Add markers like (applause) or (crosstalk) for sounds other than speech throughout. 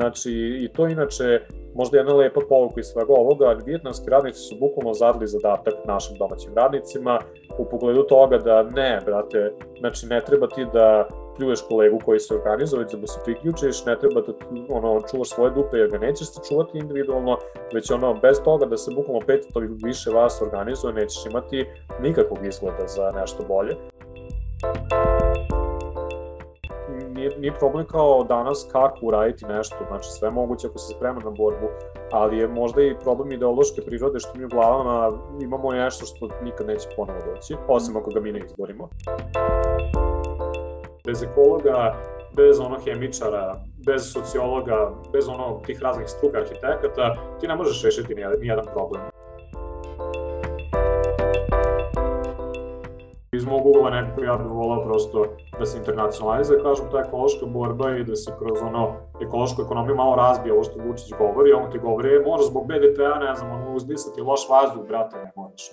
Znači, i to inače možda jedna lepa povuka iz svega ovoga, vijetnamski radnici su bukvalno zadali zadatak našim domaćim radnicima u pogledu toga da ne, brate, znači ne treba ti da pljuješ kolegu koji se organizuje, da mu se priključiš, ne treba da ono, čuvaš svoje dupe jer ga nećeš se čuvati individualno, već ono, bez toga da se bukvalno pet ili više vas organizuje, nećeš imati nikakvog izgleda za nešto bolje nije, nije problem kao danas kako uraditi nešto, znači sve moguće ako se sprema na borbu, ali je možda i problem ideološke prirode što mi u glavama imamo nešto što nikad neće ponovo doći, osim ako ga mi ne izborimo. Bez ekologa, bez ono hemičara, bez sociologa, bez ono tih raznih struka arhitekata, ti ne možeš rešiti nijedan problem. Iz mog ugla nekako ja bih volao prosto da se internacionalizuje, kažem, ta ekološka borba i da se kroz ono ekološku ekonomiju malo razbije ovo što Vučić govori, on ti govori, e, možeš zbog BDP-a, ne znam, ono, uzdisati loš vazduh, brate, ne moraš.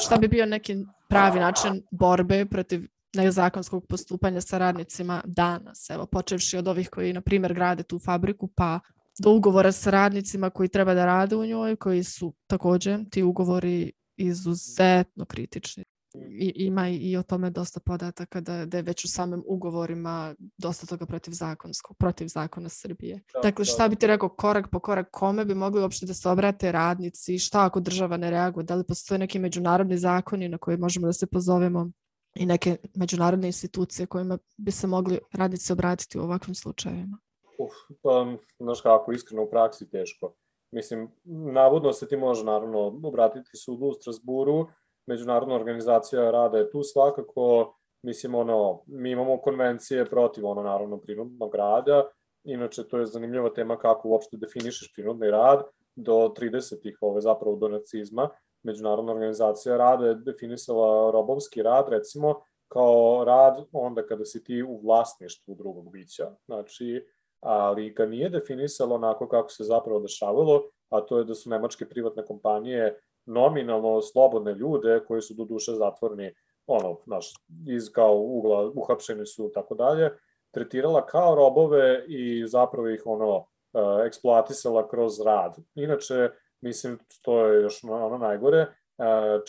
šta bi bio neki pravi način borbe protiv nezakonskog postupanja sa radnicima danas. Evo, počevši od ovih koji, na primjer, grade tu fabriku, pa do ugovora sa radnicima koji treba da rade u njoj, koji su također ti ugovori izuzetno kritični. I, ima i o tome dosta podataka da, da je već u samim ugovorima dosta toga protiv zakonskog, protiv zakona Srbije. Da, dakle, šta da. bi ti rekao korak po korak, kome bi mogli uopšte da se obrate radnici, šta ako država ne reaguje, da li postoje neki međunarodni zakoni na koje možemo da se pozovemo? I neke međunarodne institucije kojima bi se mogli radnici obratiti u ovakvim slučajevima? Uf, pa, znaš kako, iskreno u praksi teško. Mislim, navodno se ti može naravno obratiti sudu u Strasburu, Međunarodna organizacija rada je tu svakako, mislim, ono, mi imamo konvencije protiv, ono, naravno, prinudnog rada, inače, to je zanimljiva tema kako uopšte definišeš prinudni rad, do 30-ih, ove, zapravo, do nacizma, Međunarodna organizacija rada je definisala robovski rad, recimo, kao rad onda kada si ti u vlasništvu drugog bića. Znači, ali ga nije definisalo onako kako se zapravo dešavalo, a to je da su nemačke privatne kompanije nominalno slobodne ljude koji su do duše zatvorni, ono, znaš, iz kao ugla, uhapšeni su tako dalje, tretirala kao robove i zapravo ih ono, e, eksploatisala kroz rad. Inače, mislim, to je još ono najgore, e,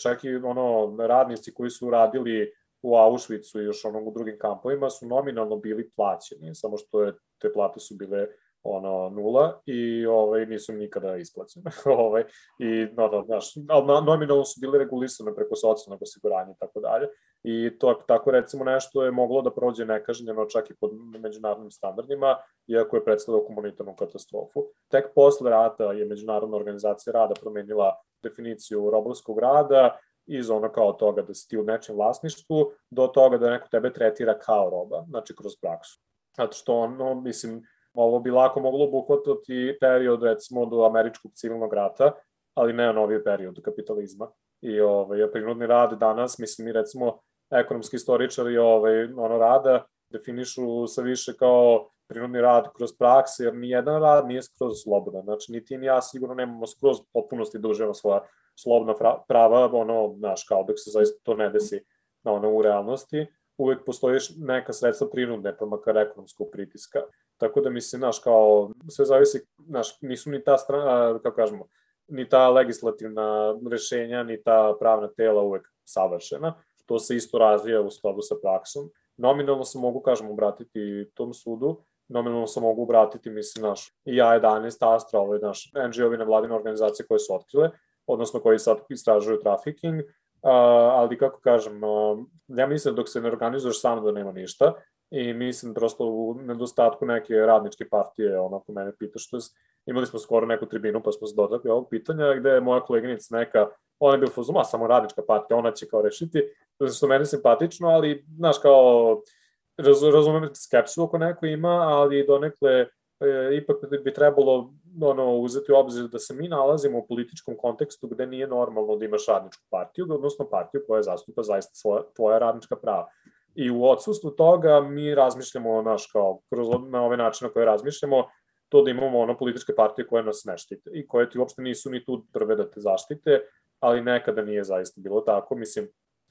čak i ono, radnici koji su radili u Auschwitzu i još onog u drugim kampovima su nominalno bili plaćeni, samo što je, te plate su bile ono nula i ovaj nisu nikada isplaćene. (laughs) ovaj i no, no, znaš, nominalno su bile regulisane preko socijalnog osiguranja i tako dalje. I to tako recimo nešto je moglo da prođe nekažnjeno čak i pod međunarodnim standardima, iako je predstavljalo komunitarnu katastrofu. Tek posle rata je Međunarodna organizacija rada promenila definiciju robovskog rada iz ono kao toga da si ti u nečem vlasništvu do toga da neko tebe tretira kao roba, znači kroz praksu. Zato što ono, mislim, Ovo bi lako moglo obuhvatati period, recimo, do američkog civilnog rata, ali ne novi period kapitalizma. I ovaj, prinudni rad danas, mislim, mi recimo ekonomski istoričari ovaj, ono rada definišu sa više kao prinudni rad kroz prakse, jer nijedan rad nije skroz slobodan. Znači, ni ti ni ja sigurno nemamo skroz potpunosti da uživamo svoja slobodna prava, ono, znaš, kao dok se zaista to ne desi na ono, u realnosti, uvek postoji neka sredstva prinudne, pa makar ekonomskog pritiska. Tako da mislim, znaš, kao, sve zavisi, znaš, nisu ni ta strana, kako kažemo, ni ta legislativna rešenja, ni ta pravna tela uvek savršena. To se isto razvija u skladu sa praksom. Nominalno se mogu, kažem, obratiti tom sudu, nominalno se mogu obratiti, mislim, naš, i A11, Astra, ovaj, naš, NGO-vi nevladine organizacije koje su otkrile, odnosno koji sad istražuju trafiking, uh, ali kako kažem, uh, ja mislim dok se ne organizuješ sam da nema ništa, i mislim prosto u nedostatku neke radničke partije, onako mene pita što je, imali smo skoro neku tribinu pa smo se dotakli ovog pitanja gde je moja koleginica neka, ona je bila fuzuma, samo radnička partija, ona će kao rešiti, što meni simpatično, ali, znaš, kao, raz, razumem skepsu oko neko ima, ali donekle e, ipak bi trebalo ono, uzeti u obzir da se mi nalazimo u političkom kontekstu gde nije normalno da imaš radničku partiju, odnosno partiju koja zastupa zaista svoja, tvoja radnička prava. I u odsustvu toga mi razmišljamo, naš, kao, kroz na ove načine koje razmišljamo, to da imamo ono političke partije koje nas ne štite i koje ti uopšte nisu ni tu prve da te zaštite, ali nekada nije zaista bilo tako, mislim,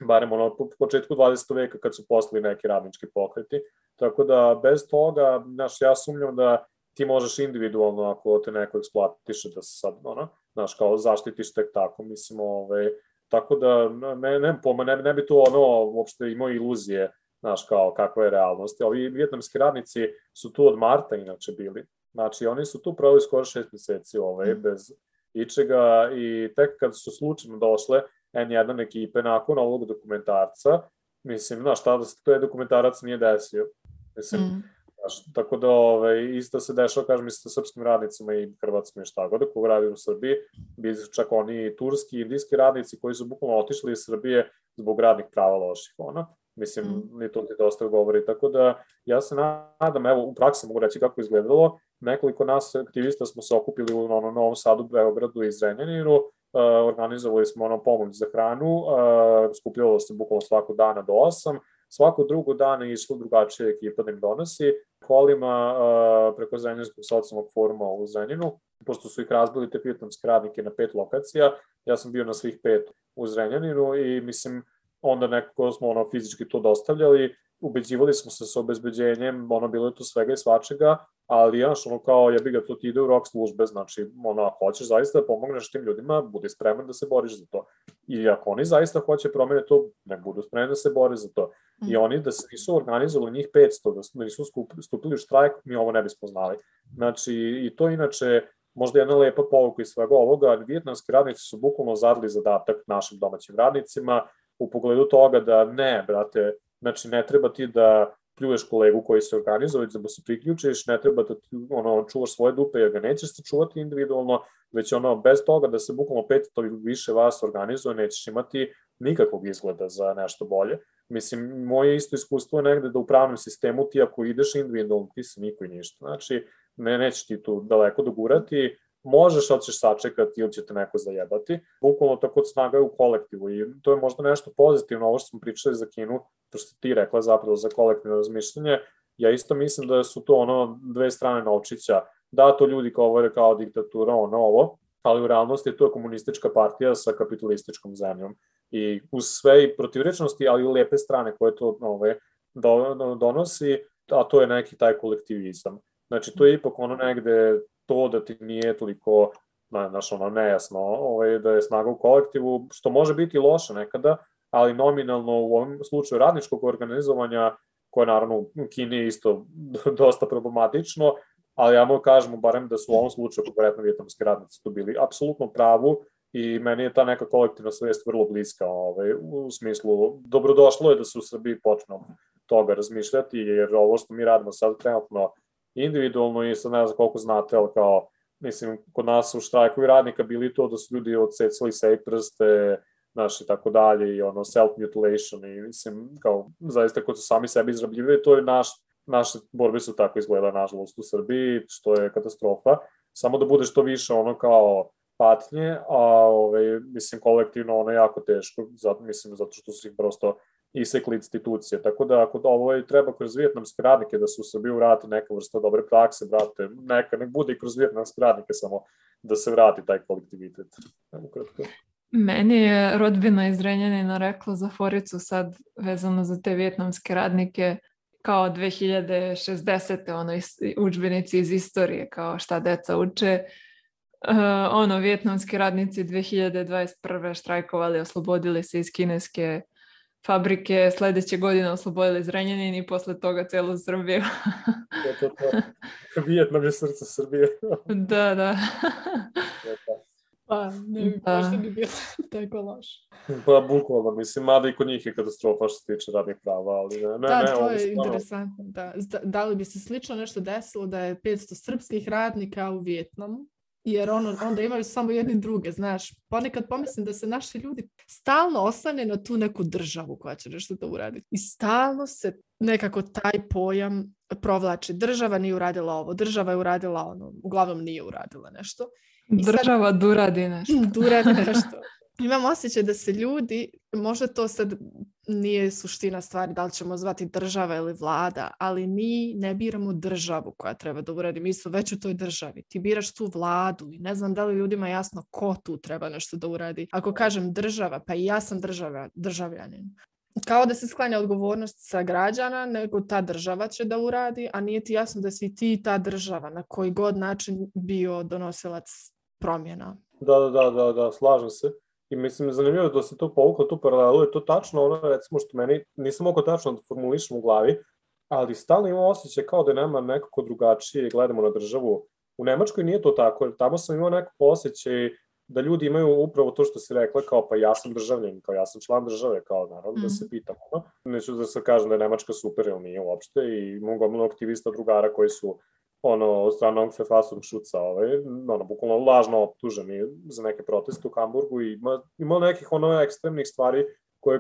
barem ono po početku 20. veka kad su posli neki radnički pokreti, tako da bez toga, znaš, ja sumnjam da ti možeš individualno ako te neko eksploatiše da se sad, ono, znaš, kao zaštitiš tek tako, mislim, ove, tako da ne, ne, poma, ne, ne bi to ono uopšte imao iluzije, znaš, kao kakva je realnost. Ovi vjetnamski radnici su tu od marta inače bili, znači oni su tu provali skoro šest meseci ove, mm. bez ičega i tek kad su slučajno došle N1 ekipe nakon ovog dokumentarca, mislim, znaš, tada se to je dokumentarac nije desio. Mislim, mm. znaš, tako da ovaj, isto se dešava, kažem, isto sa srpskim radnicima i hrvatskim i šta god, koga radi u Srbiji, bi čak oni turski i indijski radnici koji su bukvalno otišli iz Srbije zbog radnih prava loših, ona. Mislim, mm. ni to ti dosta govori, tako da ja se nadam, evo, u praksi mogu reći kako izgledalo, nekoliko nas aktivista smo se okupili u ono, Novom Sadu, Beogradu i Zrenjaninu, organizovali smo ono pomoć za hranu, uh, skupljalo se bukvalno svako dana do 8, svako drugo dana išlo drugačija ekipa da im donosi, kolima uh, preko Zrenjanskog socijalnog foruma u Zrenjinu, pošto su ih razbili te vijetnamske radnike na pet lokacija, ja sam bio na svih pet u Zrenjaninu i mislim, onda nekako smo ono fizički to dostavljali, ubeđivali smo se sa obezbeđenjem, ono bilo je to svega i svačega, ali znaš, ono kao jebi ga to ti ide u rok službe, znači ono ako hoćeš zaista da pomogneš tim ljudima, budi spreman da se boriš za to. I ako oni zaista hoće promene to, ne budu spremni da se bore za to. I mm. oni da se nisu organizovali njih 500, da nisu stupili u štrajk, mi ovo ne bismo znali. Znači, i to inače, možda jedna lepa povuka iz svega ovoga, vijetnamski radnici su bukvalno zadali zadatak našim domaćim radnicima u pogledu toga da ne, brate, znači ne treba ti da pljuješ kolegu koji se organizuje, da mu se priključiš, ne treba da ti, ono, čuvaš svoje dupe jer ga nećeš se čuvati individualno, već ono, bez toga da se bukvalno pet ili više vas organizuje, nećeš imati nikakvog izgleda za nešto bolje. Mislim, moje isto iskustvo je negde da u pravnom sistemu ti ako ideš individualno, ti se niko i ništa. Znači, ne, neće ti tu daleko dogurati, možeš, ali ćeš sačekati ili će te neko zajebati. Bukvalno tako snaga je u kolektivu i to je možda nešto pozitivno, ovo što smo pričali za Kinu, to što ti rekla zapravo za kolektivno razmišljanje, ja isto mislim da su to ono dve strane novčića. Da, to ljudi kao ovo je kao diktatura, ono ovo, ali u realnosti to je komunistička partija sa kapitalističkom zemljom. I uz sve i protivrečnosti, ali i lepe strane koje to ove, donosi, a to je neki taj kolektivizam. Znači, to je ipak ono negde to da ti nije toliko znaš, ono, nejasno, ovaj, da je snaga u kolektivu, što može biti loše nekada, ali nominalno u ovom slučaju radničkog organizovanja, koje naravno u Kini isto (laughs) dosta problematično, ali ja mogu kažemo barem da su u ovom slučaju konkretno vjetnamski radnici tu bili apsolutno pravu i meni je ta neka kolektivna svest vrlo bliska ovaj, u smislu dobrodošlo je da se u Srbiji počne toga razmišljati jer ovo što mi radimo sad trenutno individualno i sad ne znam koliko znate, ali kao, mislim, kod nas u štrajkovi radnika bili to da su ljudi odsecali sebi prste, znaš, i tako dalje, i ono, self-mutilation, i mislim, kao, zaista kod su sami sebi izrabljivali, to je naš, naše borbe su tako izgleda, nažalost, u Srbiji, što je katastrofa. Samo da bude što više ono kao patnje, a ovaj, mislim, kolektivno ono jako teško, zato, mislim, zato što su ih prosto isekli institucije. Tako da ako ovo je, treba kroz vijetnamske radnike da se u Srbiju vrati neka vrsta dobre prakse, brate, neka, nek bude i kroz vijetnamske radnike samo da se vrati taj kolektivitet. Ukratko. Meni je rodbina iz Renjanina rekla za Foricu sad vezano za te vjetnamske radnike kao 2060. ono učbenici iz istorije kao šta deca uče. Uh, ono, vjetnamski radnici 2021. štrajkovali, oslobodili se iz kineske fabrike sledeće godine oslobodili Zrenjanin i posle toga celu Srbiju. Vijetnam je srce Srbije. (laughs) da, da. Pa, ne bi, da. možda bi bilo (laughs) tako loše. Pa, bukvalno, mislim, mada i kod njih je katastrofa što se tiče radnih prava, ali ne, ne, da, ne. to je stvarno... interesantno, da. Da li bi se slično nešto desilo da je 500 srpskih radnika u Vjetnamu, jer ono, onda imaju samo jedni druge, znaš. Ponekad pomislim da se naši ljudi stalno osane na tu neku državu koja će nešto da uradi. I stalno se nekako taj pojam provlači. Država nije uradila ovo, država je uradila ono, uglavnom nije uradila nešto. Država sad, duradi nešto. (laughs) duradi (laughs) nešto. Imam osjećaj da se ljudi, možda to sad nije suština stvari da li ćemo zvati država ili vlada, ali mi ne biramo državu koja treba da uradi. Mi smo već u toj državi. Ti biraš tu vladu i ne znam da li ljudima jasno ko tu treba nešto da uradi. Ako kažem država, pa i ja sam država, državljanin. Kao da se sklanja odgovornost sa građana, nego ta država će da uradi, a nije ti jasno da si ti ta država na koji god način bio donosilac promjena. Da, da, da, da, da slažem se. I mislim, zanimljivo da se to povuklo tu paralelu, je to tačno ono, recimo, što meni nisam mogo tačno da formulišem u glavi, ali stalno imam osjećaj kao da nema nekako drugačije gledamo na državu. U Nemačkoj nije to tako, tamo sam imao nekako osjećaj da ljudi imaju upravo to što si rekla, kao pa ja sam državljen, kao ja sam član države, kao naravno mm. da se mhm. pitam. Ono. Neću da se kažem da je Nemačka super ili nije uopšte i imam gomilo aktivista drugara koji su ono, od strane ovog Fefasovog šuca, ovaj, ono, bukvalno lažno optuženi za neke proteste u Hamburgu i ima, ima nekih ono ekstremnih stvari koje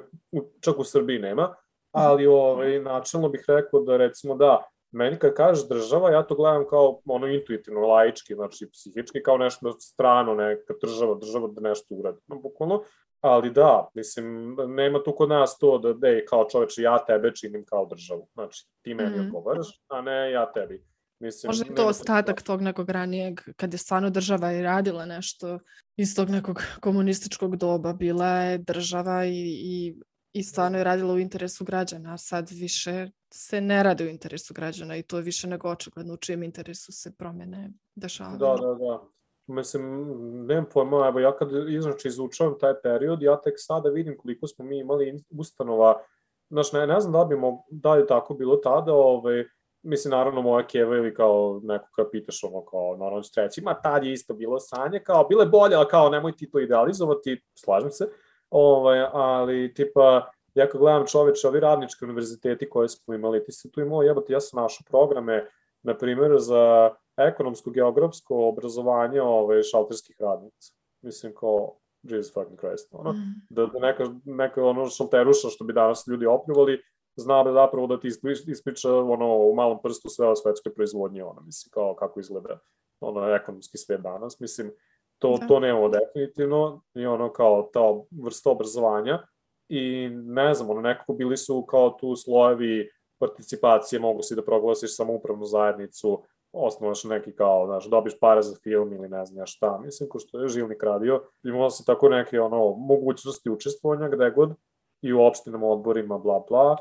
čak u Srbiji nema, ali ovaj, načelno bih rekao da recimo da, meni kad kažeš država, ja to gledam kao ono intuitivno, laički, znači psihički, kao nešto strano, neka država, država da nešto uradi, no, bukvalno, ali da, mislim, nema tu kod nas to da, da je kao čoveče, ja tebe činim kao državu, znači ti meni mm. odgovaraš, a ne ja tebi. Mislim, Možda je to ostatak tog nekog ranijeg, kad je stvarno država i radila nešto iz tog nekog komunističkog doba. Bila je država i, i, i stvarno je radila u interesu građana, a sad više se ne radi u interesu građana i to je više nego očigledno u čijem interesu se promjene dešavaju. Da, da, da. Mislim, nemam pojma, evo ja kad znači, izučavam taj period, ja tek sada vidim koliko smo mi imali ustanova, znaš, ne, ne znam da bi, mo, da je tako bilo tada, ovaj, mislim, naravno, moja keva ili kao neko kada pitaš ono, kao, naravno ću treći, ma tad je isto bilo sanje, kao, bile bolje, ali kao, nemoj ti to idealizovati, slažem se, ovaj, ali, tipa, ja kad gledam čoveče, ovi radnički univerziteti koje smo imali, ti si tu imao, jebate, ja sam našao programe, na primjer, za ekonomsko-geografsko obrazovanje ovaj, šalterskih radnica. Mislim, kao, Jesus fucking Christ, ono, mm. da, da neka, neka ono šalteruša što bi danas ljudi opljuvali, zna da zapravo da ti ispriča ono, u malom prstu sve o svetskoj proizvodnji, ono, mislim, kao kako izgleda ono, ekonomski svet danas, mislim, to, da. to nemamo definitivno i ono kao ta vrsta obrazovanja i ne znam, ono, nekako bili su kao tu slojevi participacije, mogu si da proglasiš samoupravnu zajednicu, osnovaš neki kao, znaš, dobiš pare za film ili ne znam ja šta, mislim, ko što je Živnik radio, imao se tako neke, ono, mogućnosti učestvovanja gde god i u opštinom odborima, bla, bla,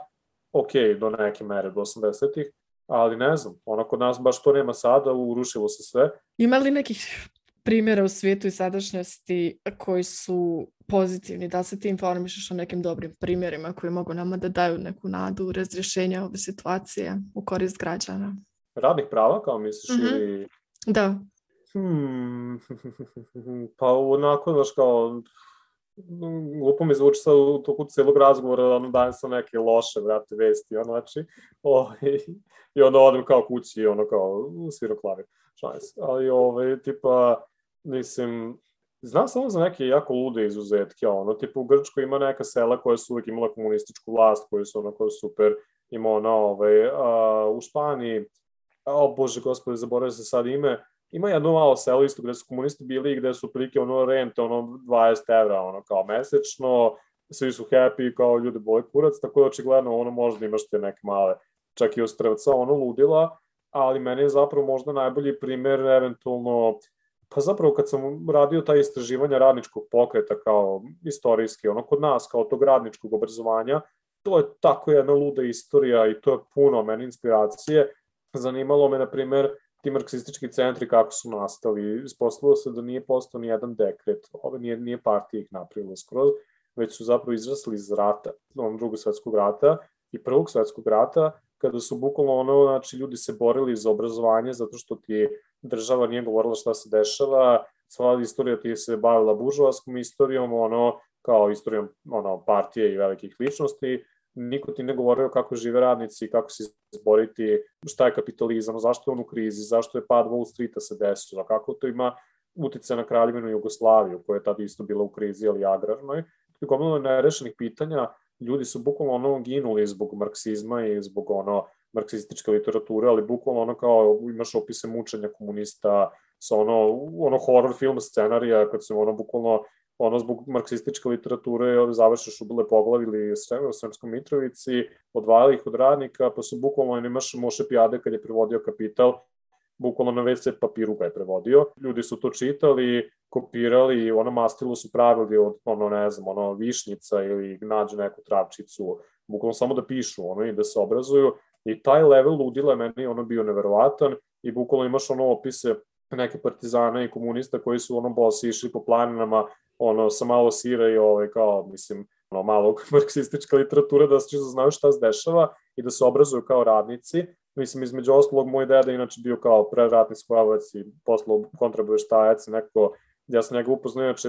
ok, do neke mere, do 80-ih, ali ne znam, ono kod nas baš to nema sada, urušilo se sve. Ima li nekih primjera u svijetu i sadašnjosti koji su pozitivni, da se ti informišeš o nekim dobrim primjerima koji mogu nama da daju neku nadu razrješenja ove situacije u korist građana? Radnih prava, kao misliš, mm -hmm. ili... Da. Hmm, (laughs) pa onako, znaš, kao, glupo mi zvuči sad u toku celog razgovora, ono dajem sam neke loše, vrate, vesti, ono, znači, o, i, (laughs) i onda odem kao kući, ono, kao, sviram klavir, se, ali, ove, tipa, mislim, znam samo za neke jako lude izuzetke, ono, tipa, u Grčkoj ima neka sela koja su uvijek imala komunističku vlast, koji su, ono, kao super, ima ono, ove, a, u Španiji, o bože, gospode, zaboravio se sad ime, ima jedno malo selo isto gde su komunisti bili i gde su prilike ono rente ono 20 evra ono kao mesečno, svi su happy kao ljudi boli kurac, tako da očigledno ono možda imaš te neke male čak i ostrvca ono ludila, ali meni je zapravo možda najbolji primer eventualno pa zapravo kad sam radio ta istraživanja radničkog pokreta kao istorijski, ono kod nas kao tog radničkog obrazovanja, to je tako jedna luda istorija i to je puno meni inspiracije. Zanimalo me, na primer, ti marksistički centri kako su nastali. Ispostavilo se da nije postao ni jedan dekret, ove nije, nije partija ih napravila skroz, već su zapravo izrasli iz rata, onom drugog svetskog rata i prvog svetskog rata, kada su bukvalno ono, znači ljudi se borili za obrazovanje zato što ti država nije govorila šta se dešava, sva istorija ti se bavila buržovaskom istorijom, ono, kao istorijom ono, partije i velikih ličnosti, niko ti ne govorio kako žive radnici, kako se izboriti, šta je kapitalizam, zašto je on u krizi, zašto je pad Wall Streeta se desio, kako to ima utice na kraljevinu Jugoslaviju, koja je tada isto bila u krizi, ali agrarnoj. Gomilo nerešenih pitanja, ljudi su bukvalno ono ginuli zbog marksizma i zbog ono marksističke literature, ali bukvalno ono kao imaš opise mučenja komunista sa ono, ono horror film scenarija kad se ono bukvalno ono zbog marksističke literature završiš u bile poglavi ili u Sremskom Mitrovici, odvajali ih od radnika, pa su bukvalno imaš Moše Pijade kad je prevodio Kapital, bukvalno na WC papiru ga je prevodio. Ljudi su to čitali, kopirali ono mastilo su pravili od, ono, ne znam, ono, višnjica ili nađe neku travčicu, bukvalno samo da pišu, ono, i da se obrazuju. I taj level ludila je meni ono bio neverovatan i bukvalno imaš ono opise neke partizana i komunista koji su ono bosi išli po planinama ono sa malo sira i ovaj kao mislim ono malo (laughs) marksistička literatura da se znaju šta se dešava i da se obrazuju kao radnici. Mislim, između ostalog, moj deda inače bio kao preratni sklavac i poslao kontraboještajac, nekako, ja sam njega upoznao, inače,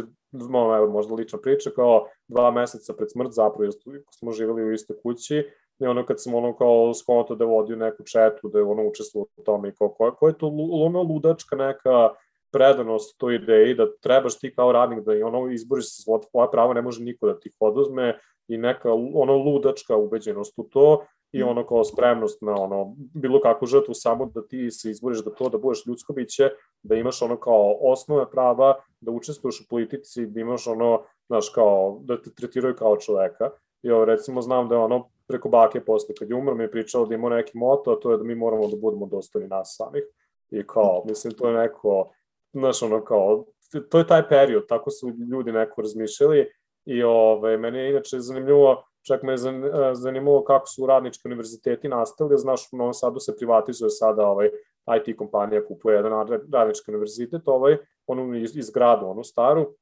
evo, možda lična priča, kao dva meseca pred smrt, zapravo, jer smo živjeli u istoj kući, i ono kad sam ono kao skonto da vodio neku četu, da je ono učestvovao u tome i kao, ko, ko je to ono ludačka neka predanost toj ideji da trebaš ti kao radnik da i ono izboriš se svoje prava, ne može niko da ti oduzme i neka ono ludačka ubeđenost u to i ono kao spremnost na ono bilo kakvu žrtvu samo da ti se izboriš da to da budeš ljudsko biće, da imaš ono kao osnove prava, da učestvuješ u politici, da imaš ono, znaš, kao, da te tretiraju kao čoveka. I ovo, recimo, znam da je ono preko bake posle kad je umro mi je pričao da ima neki moto, a to je da mi moramo da budemo dostojni nas samih. I kao, mislim, to je neko, znaš, ono kao, to je taj period, tako su ljudi neko razmišljali i ove, meni je inače zanimljivo Čak me je zanimalo kako su radnički univerziteti nastali, znaš, u Novom Sadu se privatizuje sada ovaj, IT kompanija kupuje jedan radnički univerzitet, ovaj, onu iz, iz gradu, onu staru.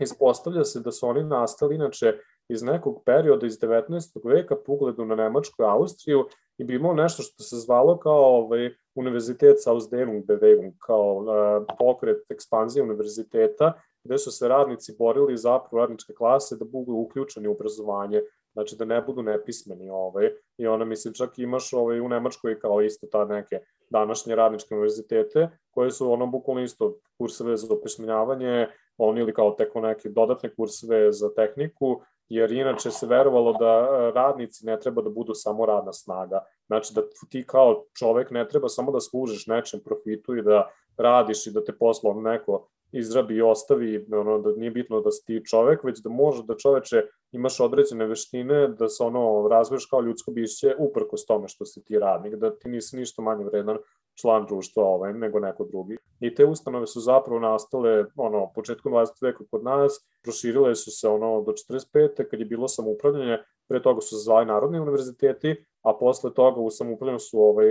Ispostavlja se da su oni nastali, inače, iz nekog perioda iz 19. veka po ugledu na Nemačku i Austriju i bi imao nešto što se zvalo kao ovaj, Univerzitet Ausdehnung Bewegung, kao uh, pokret ekspanzije univerziteta, gde su se radnici borili zapravo radničke klase da budu uključeni u obrazovanje znači da ne budu nepismeni ovaj, i ona mislim čak imaš ovaj, u Nemačkoj kao isto ta neke današnje radničke univerzitete koje su ono bukvalno isto kurseve za opismenjavanje, oni ili kao teko neke dodatne kurseve za tehniku, jer inače se verovalo da e, radnici ne treba da budu samo radna snaga. Znači da ti kao čovek ne treba samo da služiš nečem profitu i da radiš i da te poslovno neko izrabi i ostavi, ono, da nije bitno da si ti čovek, već da može da čoveče imaš određene veštine, da se ono razviješ kao ljudsko biće uprkos tome što si ti radnik, da ti nisi ništa manje vredan član društva ovaj, nego neko drugi. I te ustanove su zapravo nastale ono, početkom 20. veka kod nas, proširile su se ono do 45. kad je bilo samoupravljanje, pre toga su se zvali narodni univerziteti, a posle toga u samoupravljanju su ovaj,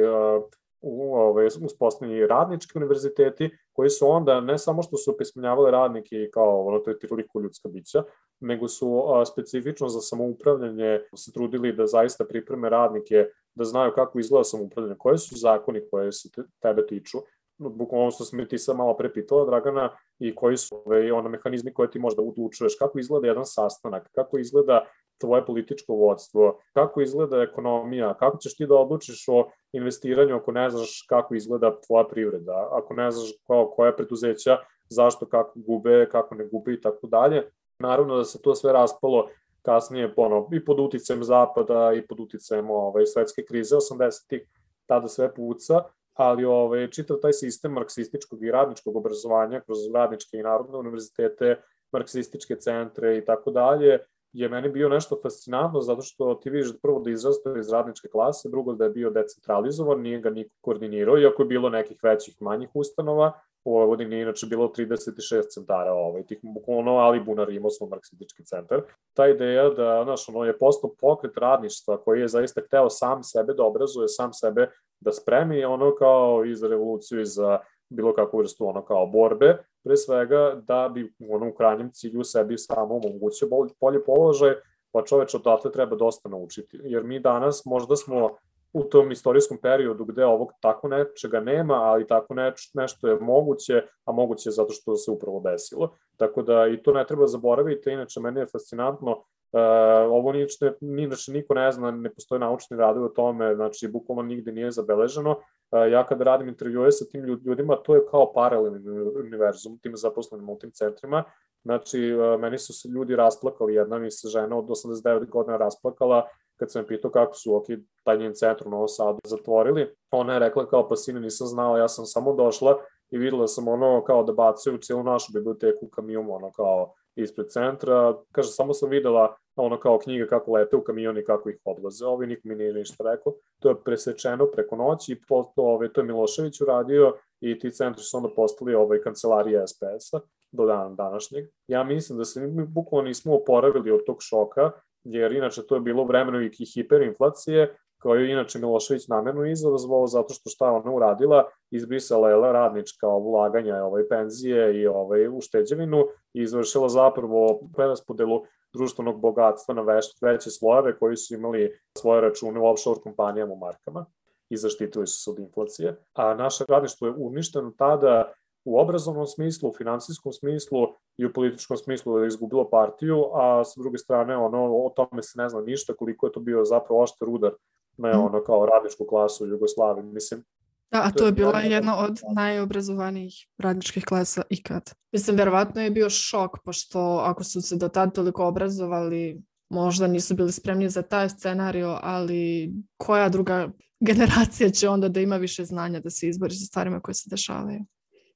u, ovaj, uspostavljeni radnički univerziteti, koji su onda ne samo što su opismenjavali radnike kao ono to je toliko ljudska bića, nego su a, specifično za samoupravljanje se trudili da zaista pripreme radnike da znaju kako izgleda samoupravljanje, koje su zakoni koje se te, tebe tiču, bukvalno što sam ti sad malo prepitala, Dragana, i koji su ove, ono, mehanizmi koje ti možda odlučuješ, kako izgleda jedan sastanak, kako izgleda tvoje političko vodstvo, kako izgleda ekonomija, kako ćeš ti da odlučiš o investiranju ako ne znaš kako izgleda tvoja privreda, ako ne znaš kao, koja preduzeća, zašto, kako gube, kako ne gube i tako dalje. Naravno da se to sve raspalo kasnije ono, i pod uticajem zapada i pod uticajem ovaj, svetske krize 80-ih, tada sve puca, ali ovaj, čitav taj sistem marksističkog i radničkog obrazovanja kroz radničke i narodne univerzitete, marksističke centre i tako dalje, je meni bio nešto fascinantno zato što ti vidiš prvo da izrastao iz radničke klase, drugo da je bio decentralizovan, nije ga niko koordinirao, iako je bilo nekih većih manjih ustanova, u Vojvodini inače bilo 36 centara ovaj, tih bukvalno ali bunar imao svoj marksistički centar. Ta ideja da, znaš, ono je postao pokret radništva koji je zaista hteo sam sebe da obrazuje, sam sebe da spremi ono kao i za revoluciju i za bilo kakvu vrstu ono kao borbe, pre svega da bi u onom krajnjem cilju sebi samo omogućio bolji položaj, pa čoveč odatle treba dosta naučiti. Jer mi danas možda smo u tom istorijskom periodu gde ovog tako nečega nema, ali tako neč, nešto je moguće, a moguće je zato što se upravo desilo. Tako da i to ne treba zaboraviti, inače meni je fascinantno Uh, ovo niče, inače niko ne zna, ne postoje naučni radovi o tome, znači bukvalno nigde nije zabeleženo. Ja kada radim intervjue sa tim ljudima, to je kao paralelni univerzum, tim zaposlenim u tim centrima. Znači, meni su se ljudi rasplakali, jedna mi se žena od 89 godina rasplakala kad sam pitao kako su ok, taj njen centru u Novom Sadu zatvorili. Ona je rekla kao pa sine nisam znala, ja sam samo došla i videla sam ono kao da bacaju cijelu našu biblioteku kamion, ono kao ispred centra. Kaže, samo sam videla ono kao knjige kako lete u kamion i kako ih odlaze. Ovi nikom mi nije ništa rekao. To je presečeno preko noći i to, ovaj, to je Milošević uradio i ti centri su onda postali ovaj, kancelarije SPS-a do dana današnjeg. Ja mislim da se mi bukvalno nismo oporavili od tog šoka, jer inače to je bilo vremeno i hiperinflacije, kao je inače Milošević namerno izazvao zato što šta ona uradila, izbrisala je radnička ulaganja ovaj, penzije i ovaj, ušteđevinu i izvršila zapravo preraspodelu društvenog bogatstva na već, veće slojeve koji su imali svoje račune u offshore kompanijama u markama i zaštitili su se od inflacije. A naše radništvo je uništeno tada u obrazovnom smislu, u finansijskom smislu i u političkom smislu da je izgubilo partiju, a sa druge strane ono, o tome se ne zna ništa koliko je to bio zapravo oštar udar na mm. ono kao radničku klasu u Jugoslaviji. Mislim, Da, a to je bila jedna od najobrazovanijih radničkih klasa ikad. Mislim, verovatno je bio šok, pošto ako su se do tada toliko obrazovali, možda nisu bili spremni za taj scenario, ali koja druga (laughs) generacija će onda da ima više znanja da se izbori sa stvarima koje se dešavaju?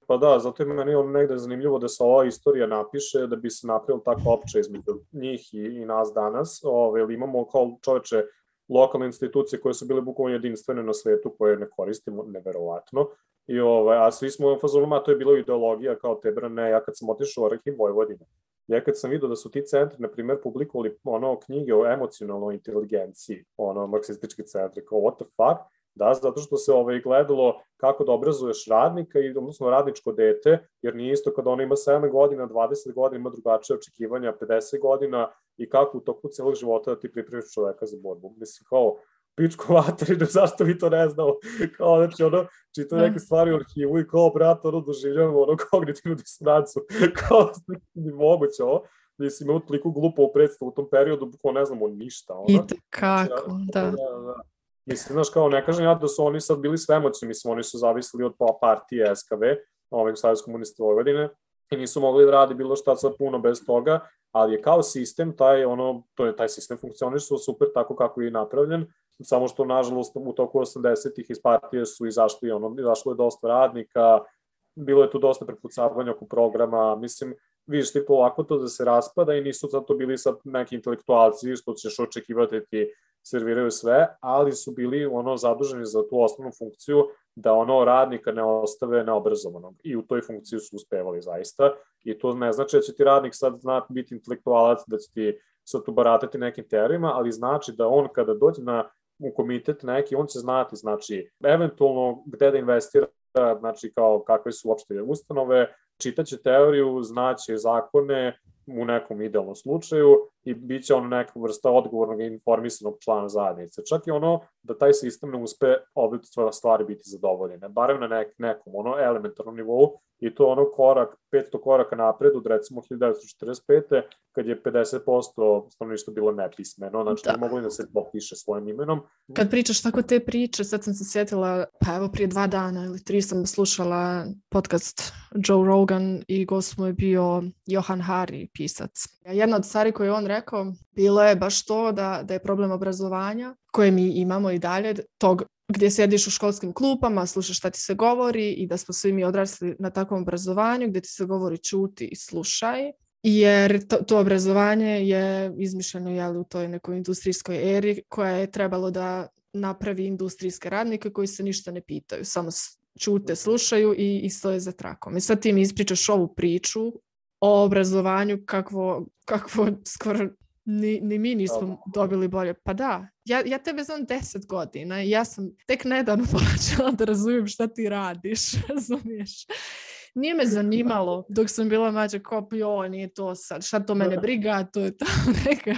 Pa da, zato je meni on negde zanimljivo da se ova istorija napiše, da bi se napravila tako opće između njih i, i nas danas. Ove, imamo kao čoveče lokalne institucije koje su bile bukvalno jedinstvene na svetu koje ne koristimo, neverovatno. I ovaj, a svi smo u fazonu, a to je bilo ideologija kao te brane, ja kad sam otišao u arhiv Vojvodine, ja kad sam vidio da su ti centri, na primjer, publikovali ono knjige o emocionalnoj inteligenciji, ono, marksistički centri, kao what the fuck, Da, zato što se ovaj, gledalo kako da obrazuješ radnika i odnosno radničko dete, jer nije isto kada ona ima 7 godina, 20 godina, ima drugačije očekivanja, 50 godina i kako u toku celog života da ti pripremiš čoveka za borbu. Mislim, kao, pičku materinu, (laughs) zašto vi to ne znamo? Kao, znači, ono, čito da. neke stvari u arhivu i kao, brat, ono, doživljamo, ono, kognitivnu disonancu. (laughs) kao, ni moguće ovo. Mislim, imamo toliko glupo u predstavu u tom periodu, bukvalno ne znamo ništa. Ono. I kako, znači, da. da, da. Mislim, znaš, kao ne kažem ja da su oni sad bili svemoćni, mislim, oni su zavisili od partije SKV, ovog Savjez komunista Vojvodine, i nisu mogli da radi bilo šta sad puno bez toga, ali je kao sistem, taj, ono, to je taj sistem funkcionišu super tako kako je napravljen, samo što nažalost u toku 80-ih iz partije su izašli, ono, izašlo je dosta radnika, bilo je tu dosta prepucavanja oko programa, mislim, vidiš ti polako to da se raspada i nisu zato bili sad neki intelektualci što ćeš očekivati ti serviraju sve, ali su bili ono zaduženi za tu osnovnu funkciju da ono radnika ne ostave neobrazovanog. I u toj funkciji su uspevali zaista. I to ne znači da će ti radnik sad znati biti intelektualac, da će ti sad tu baratati nekim teorijama, ali znači da on kada dođe na u komitet neki, on će znati, znači, eventualno gde da investira, znači kao kakve su uopšte ustanove, čitaće teoriju, znaće zakone, u nekom idealnom slučaju i bit će ono neka vrsta odgovornog i informisanog člana zajednice. Čak i ono da taj sistem ne uspe obi stvari biti zadovoljene, barem na nek, nekom ono elementarnom nivou i to ono korak, 500 koraka napred od recimo 1945. kad je 50% stanovništva bilo nepismeno, znači da. ne mogli da se popiše svojim imenom. Kad pričaš tako te priče, sad sam se sjetila, pa evo prije dva dana ili tri sam slušala podcast Joe Rogan i gost mu je bio Johan Hari, pisac. Jedna od stvari koje on rekao bilo je baš to da, da je problem obrazovanja koje mi imamo i dalje, tog gdje sjediš u školskim klupama, slušaš šta ti se govori i da smo svi mi odrasli na takvom obrazovanju gdje ti se govori čuti i slušaj. Jer to, to obrazovanje je izmišljeno jeli, u toj nekoj industrijskoj eri koja je trebalo da napravi industrijske radnike koji se ništa ne pitaju, samo čute, slušaju i, i stoje za trakom. I sad ti mi ispričaš ovu priču o obrazovanju kakvo, kakvo skoro ni, ni mi nismo dobili bolje. Pa da, ja, ja tebe znam deset godina i ja sam tek nedavno (laughs) počela da razumijem šta ti radiš, (laughs) razumiješ? Nije me zanimalo (laughs) dok sam bila mlađa kao, jo, nije to sad, šta to mene briga, to je to neka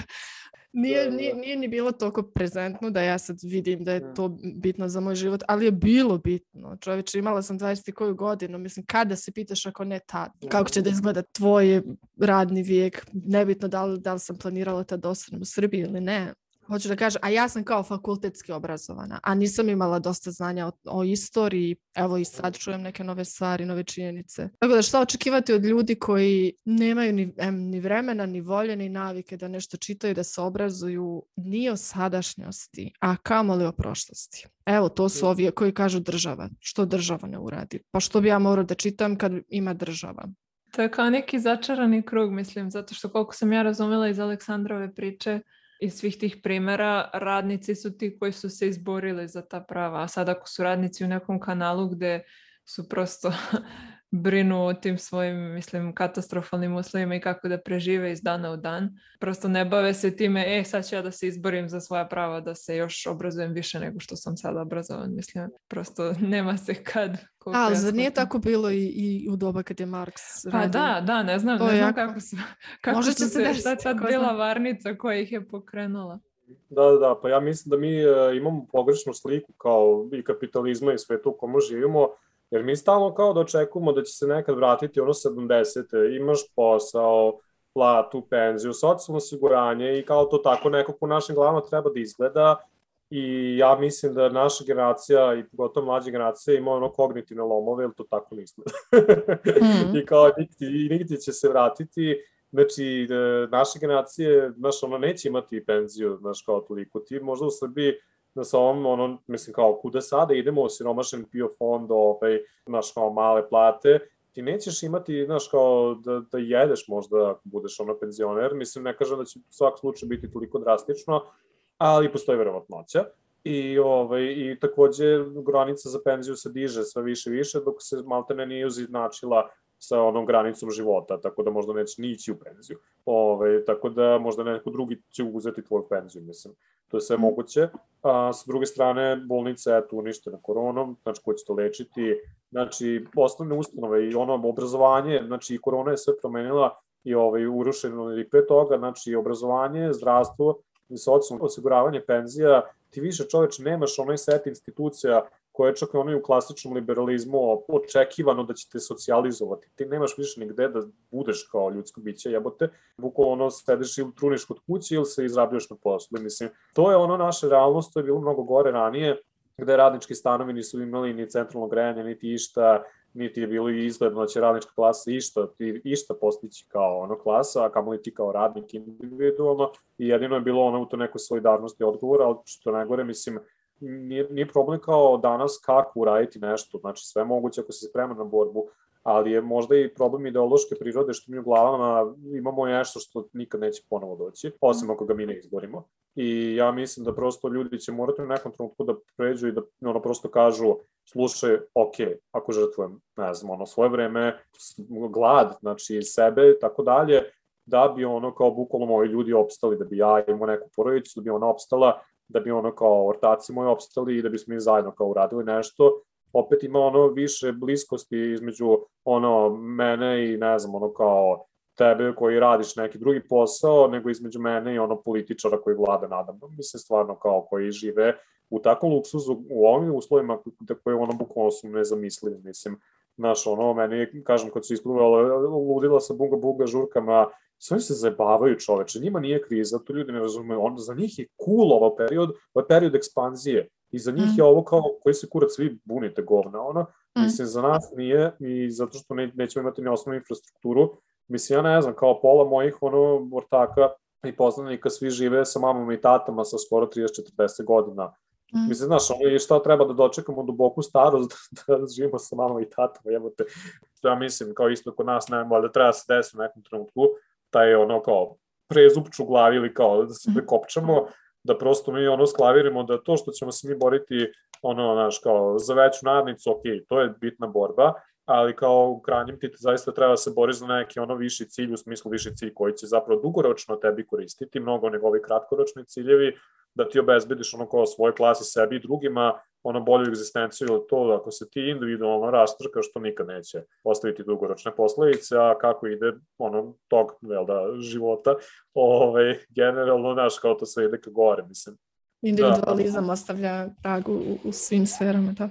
Nije, da, nije, da. nije ni bilo toliko prezentno da ja sad vidim da je da. to bitno za moj život, ali je bilo bitno. Čovječe, imala sam 20 koju godinu, mislim, kada se pitaš ako ne tad? Kako će da izgleda tvoj radni vijek? Nebitno da li, da li sam planirala tad da ostanem u Srbiji ili ne hoću da kažem, a ja sam kao fakultetski obrazovana, a nisam imala dosta znanja o, o istoriji, evo i sad čujem neke nove stvari, nove činjenice. Tako da šta očekivati od ljudi koji nemaju ni, em, ni vremena, ni volje, ni navike da nešto čitaju, da se obrazuju ni o sadašnjosti, a kamoli o prošlosti. Evo, to su ovi koji kažu država. Što država ne uradi? Pa što bi ja morao da čitam kad ima država? To je kao neki začarani krug, mislim, zato što koliko sam ja razumela iz Aleksandrove priče, iz svih tih primjera, radnici su ti koji su se izborili za ta prava. A sad ako su radnici u nekom kanalu gde su prosto brinu o tim svojim, mislim, katastrofalnim uslovima i kako da prežive iz dana u dan. Prosto ne bave se time, e, sad ću ja da se izborim za svoja prava, da se još obrazujem više nego što sam sad obrazovan. Mislim, prosto (laughs) nema se kad. A, ja zar nije tako bilo i, i u doba kad je Marks radio? Pa da, da, ne znam, ne znam jako... kako su, (laughs) kako Može su se, šta sad bila varnica koja ih je pokrenula. Da, da, da, pa ja mislim da mi uh, imamo pogrešnu sliku kao i kapitalizma i svetu u komu živimo, Jer mi stalno kao da očekujemo da će se nekad vratiti ono 70. Imaš posao, platu, penziju, socijalno osiguranje i kao to tako nekako u našim glavama treba da izgleda i ja mislim da naša generacija i pogotovo mlađa generacija ima ono kognitivne lomove, jer to tako ne izgleda. mm. (laughs) I kao nigdje, nigdje će se vratiti, znači e, naše generacije, znaš, ono neće imati penziju, znaš, kao toliko. Ti možda u Srbiji da sa ovom, ono, mislim, kao, kuda sada idemo, osiromašen pio fond, ovaj, znaš, kao, male plate, ti nećeš imati, znaš, kao, da, da jedeš možda ako budeš, ono, penzioner, mislim, ne kažem da će u svak slučaj biti toliko drastično, ali postoji verovatnoća. I, ovaj, I takođe granica za penziju se diže sve više i više, dok se maltene nije uznačila sa onom granicom života, tako da možda neće ni ići u penziju. Ove, tako da možda neko drugi će uzeti tvoju penziju, mislim. To je sve moguće. A, sa druge strane, bolnica je tu uništena koronom, znači ko će to lečiti. Znači, osnovne ustanove i ono obrazovanje, znači i korona je sve promenila i ovaj, urušeno i pre toga, znači obrazovanje, zdravstvo, socijalno osiguravanje penzija, ti više čoveč nemaš onaj set institucija koje čak i ono u klasičnom liberalizmu očekivano da će te socijalizovati. Ti nemaš više nigde da budeš kao ljudsko biće, jebote. Bukvalno ono sedeš ili truniš kod kuće ili se izrabljuješ na poslu. Mislim, to je ono naša realnost, to je bilo mnogo gore ranije, gde radnički stanovi nisu imali ni centralno grejanje, niti išta, niti je bilo izgledno da će radnička klasa išta, išta postići kao ono klasa, a kamo li ti kao radnik individualno i jedino je bilo ono u to nekoj solidarnosti odgovora, ali što najgore, mislim, nije, nije problem kao danas kako uraditi nešto, znači sve moguće ako se sprema na borbu, ali je možda i problem ideološke prirode što mi u glavama imamo nešto što nikad neće ponovo doći, osim ako ga mi ne izborimo. I ja mislim da prosto ljudi će morati u nekom trenutku da pređu i da ono prosto kažu slušaj, ok, ako žrtvujem, ne znam, ono svoje vreme, glad, znači sebe, tako dalje, da bi ono kao bukvalno moji ljudi opstali, da bi ja imao neku porodicu, da bi ona opstala, da bi ono kao ortaci moji opstali i da bismo mi zajedno kao uradili nešto, opet ima ono više bliskosti između ono mene i ne znam ono kao tebe koji radiš neki drugi posao, nego između mene i ono političara koji vlada nadam. Mislim stvarno kao koji žive u takvom luksuzu, u ovim uslovima da koje ono bukvalno su nezamislivi, mislim. Znaš, ono, meni, kažem, kad su ispluvali, ludila sa bunga bunga žurkama, sve se zabavaju čoveče, njima nije kriza, to ljudi ne razumeju, on, za njih je cool ovaj period, ovaj period ekspanzije, i za njih mm. je ovo kao, koji se kurac, vi bunite govna, ono, mm. mislim, za nas nije, i zato što ne, nećemo imati ni osnovnu infrastrukturu, mislim, ja ne znam, kao pola mojih, ono, ortaka i poznanika, svi žive sa mamom i tatama sa skoro 30-40 godina, Mm. Mislim, znaš, ono je šta treba da dočekamo duboku starost (laughs) da, da živimo sa mamom i tatom, jebote. Ja mislim, kao isto kod nas, ne, da treba da se desi u nekom trenutku, taj ono kao prezupču glavi ili kao da se prekopčamo, da prosto mi ono sklavirimo da to što ćemo se mi boriti ono, znaš, kao za veću nadnicu, ok, to je bitna borba, ali kao u krajnjem ti zaista treba da se boriš za neki ono viši cilj, u smislu viši cilj koji će zapravo dugoročno tebi koristiti, mnogo nego ovi kratkoročni ciljevi, da ti obezbediš ono kao svoje klasi sebi i drugima, ono bolju egzistenciju ili to ako se ti individualno rastrkaš, što nikad neće ostaviti dugoročne posledice, a kako ide ono tog vel da, života, ovaj, generalno, znaš, kao to sve ide ka gore, mislim. Individualizam da. ostavlja trag u, u svim sferama, da.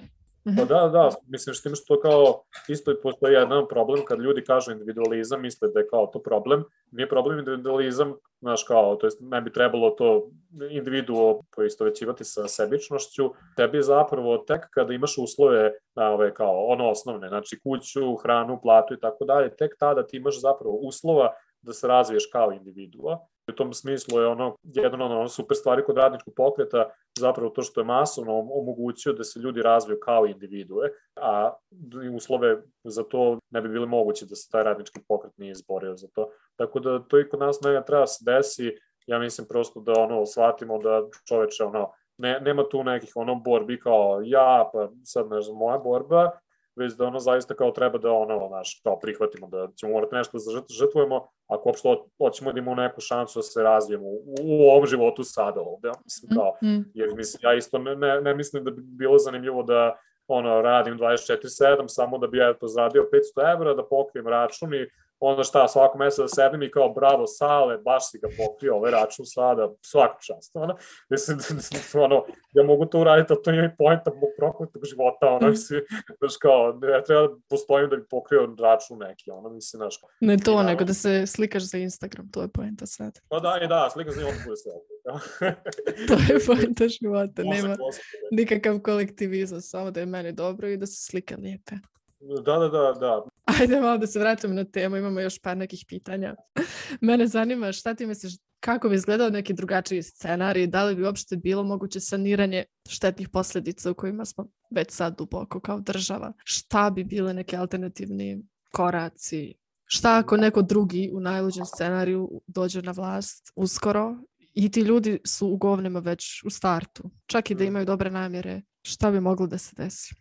Pa da, da, mislim što imaš to kao, isto postoji jedan problem kad ljudi kažu individualizam, misle da je kao to problem. Nije problem individualizam, znaš kao, to jest ne bi trebalo to individuo poistovećivati sa sebičnošću. Tebi je zapravo tek kada imaš uslove, ove, kao ono osnovne, znači kuću, hranu, platu i tako dalje, tek tada ti imaš zapravo uslova da se razviješ kao individua U tom smislu je ono, jedan ono super stvari kod radničkog pokreta zapravo to što je masovno omogućio da se ljudi razviju kao individue, a uslove za to ne bi bili mogući da se taj radnički pokret nije izborio za to. Tako da to i kod nas ne treba da se desi, ja mislim prosto da ono shvatimo da čoveče ono ne, nema tu nekih ono borbi kao ja, pa sad ne znam, moja borba, već da ono zaista kao treba da ono, naš, kao prihvatimo da ćemo morati nešto da žrtvujemo, ako uopšte hoćemo da imamo neku šansu da se razvijemo u, u ovom životu sada ovde, mislim kao, mm. jer mislim, ja isto ne, ne, ne mislim da bi bilo zanimljivo da ono, radim 24-7 samo da bi ja to zaradio 500 evra, da pokrijem račun i onda šta, svako meseca da sedim i kao bravo Sale, baš si ga pokrio, ovaj račun sada, svaku čast, ono, mislim, (laughs) ono, ja mogu to uraditi, ali to nije pojenta mog prokletog života, ono, mislim, znaš, kao, ne treba da postojim da bi pokrio račun neki, ono, mislim, znaš. Ne to, ja, nego da se slikaš za Instagram, to je pojenta sad. Pa da, i da, slika za onda bude sve. (laughs) to je pojenta života, nema nikakav kolektivizam, samo da je meni dobro i da se slike lijepe. Da, da, da, da. Ajde malo da se vratimo na temu, imamo još par nekih pitanja. Mene zanima šta ti misliš, kako bi izgledao neki drugačiji scenarij, da li bi uopšte bilo moguće saniranje štetnih posljedica u kojima smo već sad duboko kao država? Šta bi bile neke alternativni koraci? Šta ako neko drugi u najluđem scenariju dođe na vlast uskoro i ti ljudi su u govnima već u startu, čak i da mm. imaju dobre namjere, šta bi moglo da se desi?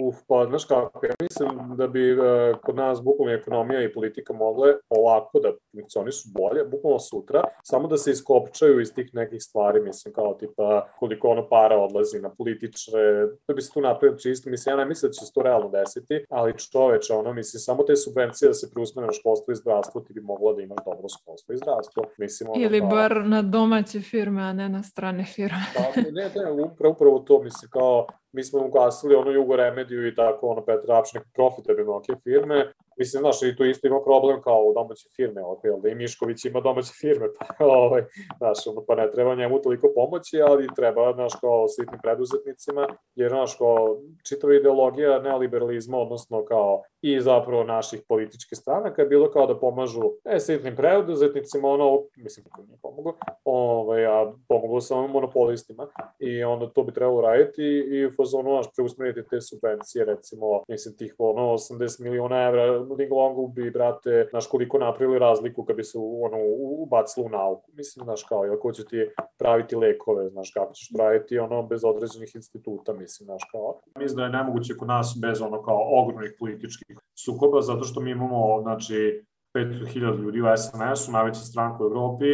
Uf, pa znaš kako, ja mislim da bi uh, kod nas bukvalno ekonomija i politika mogle ovako da funkcionišu bolje, bukvalno sutra, samo da se iskopčaju iz tih nekih stvari, mislim, kao tipa koliko ono para odlazi na političare, da bi se tu napravio čisto, mislim, ja ne mislim da će se to realno desiti, ali čoveče, ono, mislim, samo te subvencije da se preusmene na školstvo i zdravstvo, ti bi moglo da imaš dobro školstvo i zdravstvo. Mislim, ono, Ili bar na domaće firme, a ne na strane firme. pa, ne, ne, upravo, upravo to, mislim, kao, mi smo ugasili ono Jugo Remediju i tako, ono Petra Apš, neke profitabilne ok firme. Mislim, znaš, i tu isto ima problem kao u domaće firme, ok, da i Mišković ima domaće firme, (laughs) pa, ovaj, znaš, ono, pa ne treba njemu toliko pomoći, ali treba, znaš, kao sitnim preduzetnicima, jer, znaš, kao čitava ideologija neoliberalizma, odnosno kao i zapravo naših političkih stranaka je bilo kao da pomažu e, sitnim preduzetnicima, ono, mislim, kako nije pomogu, ovaj, a pomoglo samo monopolistima i onda to bi trebalo raditi i u fazonu, naš, preusmeriti te subvencije, recimo, mislim, tih, ono, 80 miliona evra Linglongu bi, brate, znaš, koliko napravili razliku kad bi se, ono, ubacili u nauku. Mislim, znaš, kao, ili ko će ti praviti lekove, znaš, kako ćeš raditi, ono, bez određenih instituta, mislim, znaš, kao. Mislim da je nemoguće kod nas bez, ono, kao, ogromnih političkih sukoba, zato što mi imamo, znači, 500.000 ljudi u SNS-u, najveća stranka u Evropi,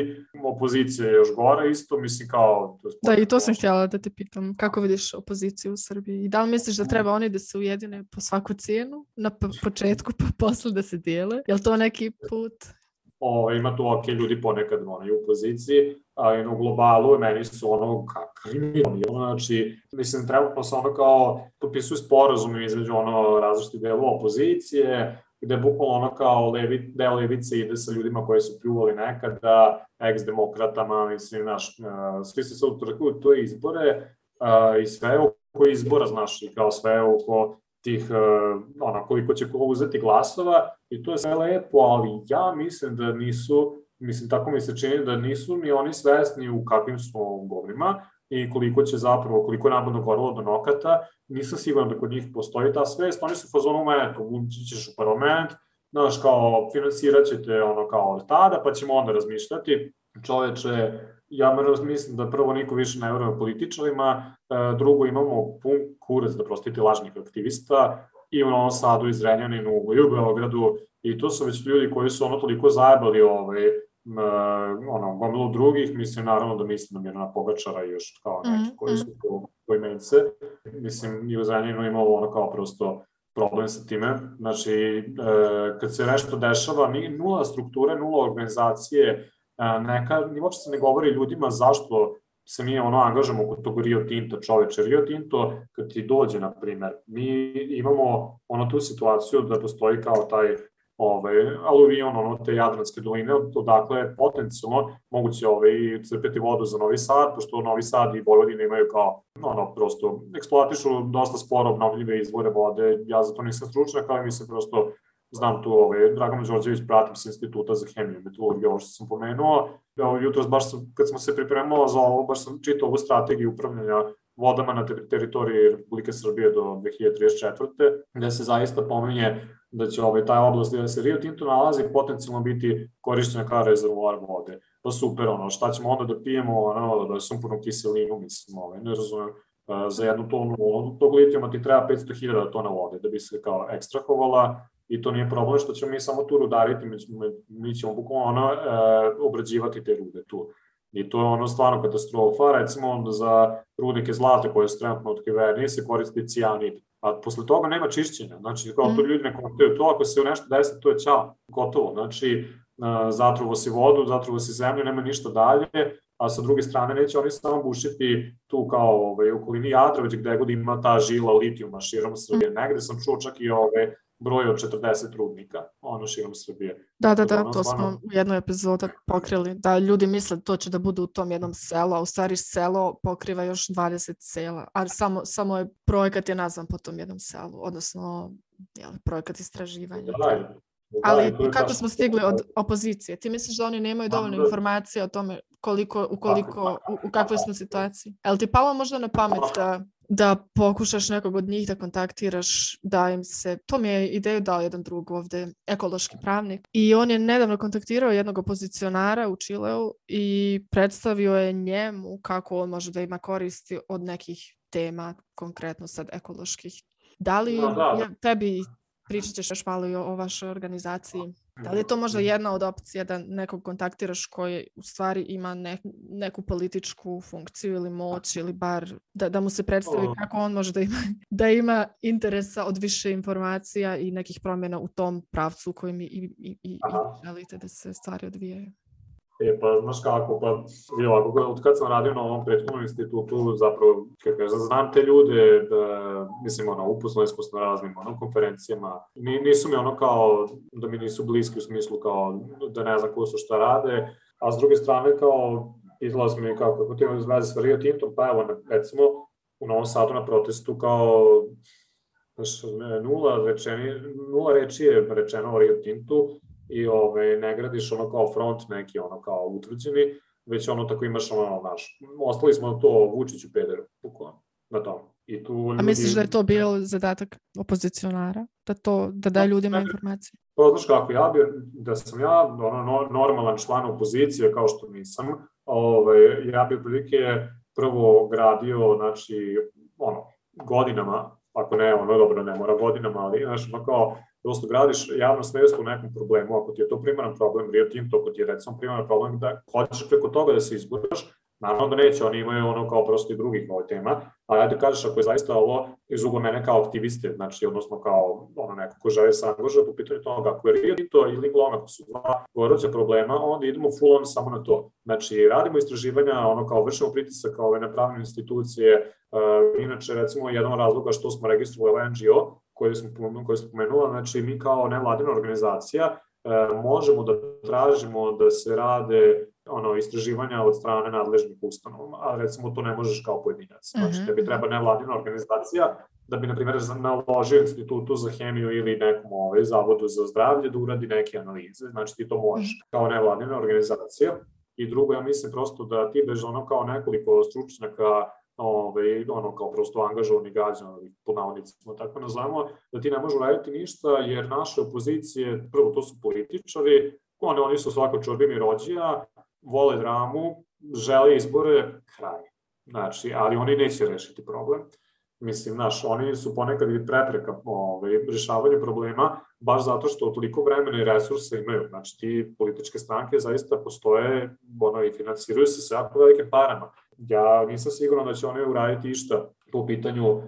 opozicija je još gore isto, mislim kao... To da, i to sam htjela da te pitam, kako vidiš opoziciju u Srbiji? I da li misliš da treba oni da se ujedine po svaku cijenu, na početku, pa (laughs) posle da se dijele? Je to neki put? O, ima tu ok ljudi ponekad oni u opoziciji, ali u globalu meni su ono kriminalni, znači, mislim, pa se ono kao potpisuju sporazumi između ono različitih delova opozicije, gde bukvalno ono kao levi, deo levice ide sa ljudima koji su pljuvali nekada, ex-demokratama, mislim, znaš, svi se sad utrkuju to izbore i sve oko izbora, znaš, i kao sve oko tih, ono, koliko će ko uzeti glasova i to je sve lepo, ali ja mislim da nisu, mislim, tako mi se čini da nisu ni oni svesni u kakvim su govnima i koliko će zapravo, koliko je navodno gorilo do nokata, nisam siguran da kod njih postoji ta svest, oni su fazonu eto, ući ćeš u parlament, znaš, kao, financirat ćete ono kao od tada, pa ćemo onda razmišljati, čoveče, ja mislim da prvo niko više ne veruje političarima, e, drugo imamo pun kurac, da prostite, lažnih aktivista, i u Novom Sadu, i Zrenjaninu, i u Beogradu, i to su već ljudi koji su ono toliko zajebali ovaj, ono, gomilu drugih, mislim naravno da mislim na Mirna Pogačara i još kao neki mm, koji su to poimenice. Mislim, i u Zrenjaninu imalo ono kao prosto problem sa time. Znači, e, kad se nešto dešava, ni, nula strukture, nula organizacije, e, neka, ni uopšte se ne govori ljudima zašto se mi ono angažamo kod tog Rio Tinto čoveče. Rio Tinto, kad ti dođe, na primer, mi imamo ono tu situaciju da postoji kao taj ovaj, aluvion, ono, te Jadranske doline, odakle je potencijalno moguće ovaj, crpeti vodu za Novi Sad, pošto Novi Sad i Vojvodina imaju kao, ono, prosto eksploatišu dosta sporo obnovljive izvore vode, ja za to nisam stručnjak, ali mislim prosto znam tu ovaj, Dragan Đorđević, pratim sa instituta za hemiju i metalurgiju, ovo što sam pomenuo. Evo, jutros baš sam, kad smo se pripremao za ovo, baš sam čitao ovu strategiju upravljanja vodama na teritoriji Republike Srbije do 2034. gde se zaista pominje da će ovaj, taj oblast gde se Rio Tinto nalazi potencijalno biti korišćena kao rezervoar vode. Pa super, ono, šta ćemo onda da pijemo, ono, da sumpornu kiselinu, mislim, ovaj, ne razumem, za jednu tonu tog litijuma ti treba 500.000 tona vode da bi se kao ekstrahovala i to nije problem što ćemo mi samo tu rudariti, mi, mi ćemo bukvalno ono, obrađivati te rude tu. I to je ono stvarno katastrofa, recimo za rudnike zlata koje su trenutno otkriveni se koristi cijanid, a posle toga nema čišćenja, znači kao to mm. ljudi ne kontaju to, ako se u nešto desi, to je čao, gotovo, znači zatruvo si vodu, zatruvo si zemlju, nema ništa dalje, a sa druge strane neće oni samo bušiti tu kao ovaj, u okolini Jadra, već gde god ima ta žila litijuma širom Srbije. Negde sam čuo čak i ove broj od 40 rudnika, ono širom Srbije. Da, da, da, to smo u jednoj epizodi pokrili, da ljudi misle to će da bude u tom jednom selu, a u stvari selo pokriva još 20 sela, ali samo, samo je projekat je nazvan po tom jednom selu, odnosno jel, projekat istraživanja. Da, Ali da, kako smo stigli od opozicije? Ti misliš da oni nemaju dovoljno da. informacije o tome koliko, ukoliko, u, u kakvoj smo situaciji? Ali ti palo možda na pamet da, da pokušaš nekog od njih da kontaktiraš, da im se, to mi je ideju dao jedan drug ovde, ekološki pravnik, i on je nedavno kontaktirao jednog opozicionara u Čileu i predstavio je njemu kako on može da ima koristi od nekih tema, konkretno sad ekoloških. Da li. Je tebi pričat ćeš još malo i o, o vašoj organizaciji. Da li je to možda jedna od opcija da nekog kontaktiraš koji u stvari ima ne, neku političku funkciju ili moć ili bar da, da mu se predstavi kako on može da ima, (laughs) da ima interesa od više informacija i nekih promjena u tom pravcu u kojem i, i, i, i želite da se stvari odvijaju? E, pa, znaš kako, pa, je ovako, od kad sam radio na ovom prethodnom institutu, zapravo, kako kažem, znam te ljude, da, mislim, ono, upoznali smo na raznim, ono, konferencijama, Ni, nisu mi ono kao, da mi nisu bliski u smislu kao, da ne znam ko su šta rade, a s druge strane, kao, izlaz mi kao, kako ti imam veze sa Rio Tintom, pa evo, recimo, u Novom Sadu na protestu, kao, znaš, nula, rečeni, nula reči je rečeno o Rio Tintu, i ove, ne gradiš ono kao front neki ono kao utvrđeni, već ono tako imaš ono naš. Ostali smo to Vučiću peder, bukvalno, na tom. I tu ljudi... A misliš da je to bio zadatak opozicionara? Da to, da da ljudima informacije? Pa znaš kako, ja bi, da sam ja ono, normalan član opozicije, kao što nisam, ovaj, ja bi prilike prvo gradio, znači, ono, godinama, ako ne, ono, dobro, ne mora godinama, ali, znaš, ono kao, prosto gradiš javno svest u nekom problemu, ako ti je to primaran problem, Rio Tinto, ako ti je recimo primaran problem da hoćeš preko toga da se izguraš, Naravno da neće, oni imaju ono kao prosto i drugih ovaj tema, ali ajde kažeš ako je zaista ovo iz ugla mene kao aktiviste, znači odnosno kao ono neko ko žele se angažuje po pitanju toga, ako je Rio Tinto ili Glom, ako su dva goruća problema, onda idemo full on samo na to. Znači radimo istraživanja, ono kao vršimo pritisak kao ove napravne institucije, uh, inače recimo jedan od razloga što smo registrovali NGO, koje smo, koje smo pomenula, znači mi kao nevladina organizacija e, možemo da tražimo da se rade ono istraživanja od strane nadležnih ustanova, a recimo to ne možeš kao pojedinac. Znači, mhm, tebi treba nevladina organizacija da bi, na primjer, naložio institutu za hemiju ili nekom ovaj, zavodu za zdravlje da uradi neke analize. Znači, ti to možeš mhm. kao nevladina organizacija. I drugo, ja mislim prosto da ti bez ono kao nekoliko stručnjaka ovaj, ono kao prosto angažovani gađani, po navodnicima tako nazvamo, da ti ne možeš raditi ništa jer naše opozicije, prvo to su političari, one, oni su svako čorbimi rođija, vole dramu, žele izbore, kraj. Znači, ali oni neće rešiti problem. Mislim, znaš, oni su ponekad i prepreka ovaj, rešavanju problema, baš zato što toliko vremena i resursa imaju. Znači, ti političke stranke zaista postoje ono, i finansiraju se sa jako velikim parama ja nisam siguran da će oni uraditi išta po pitanju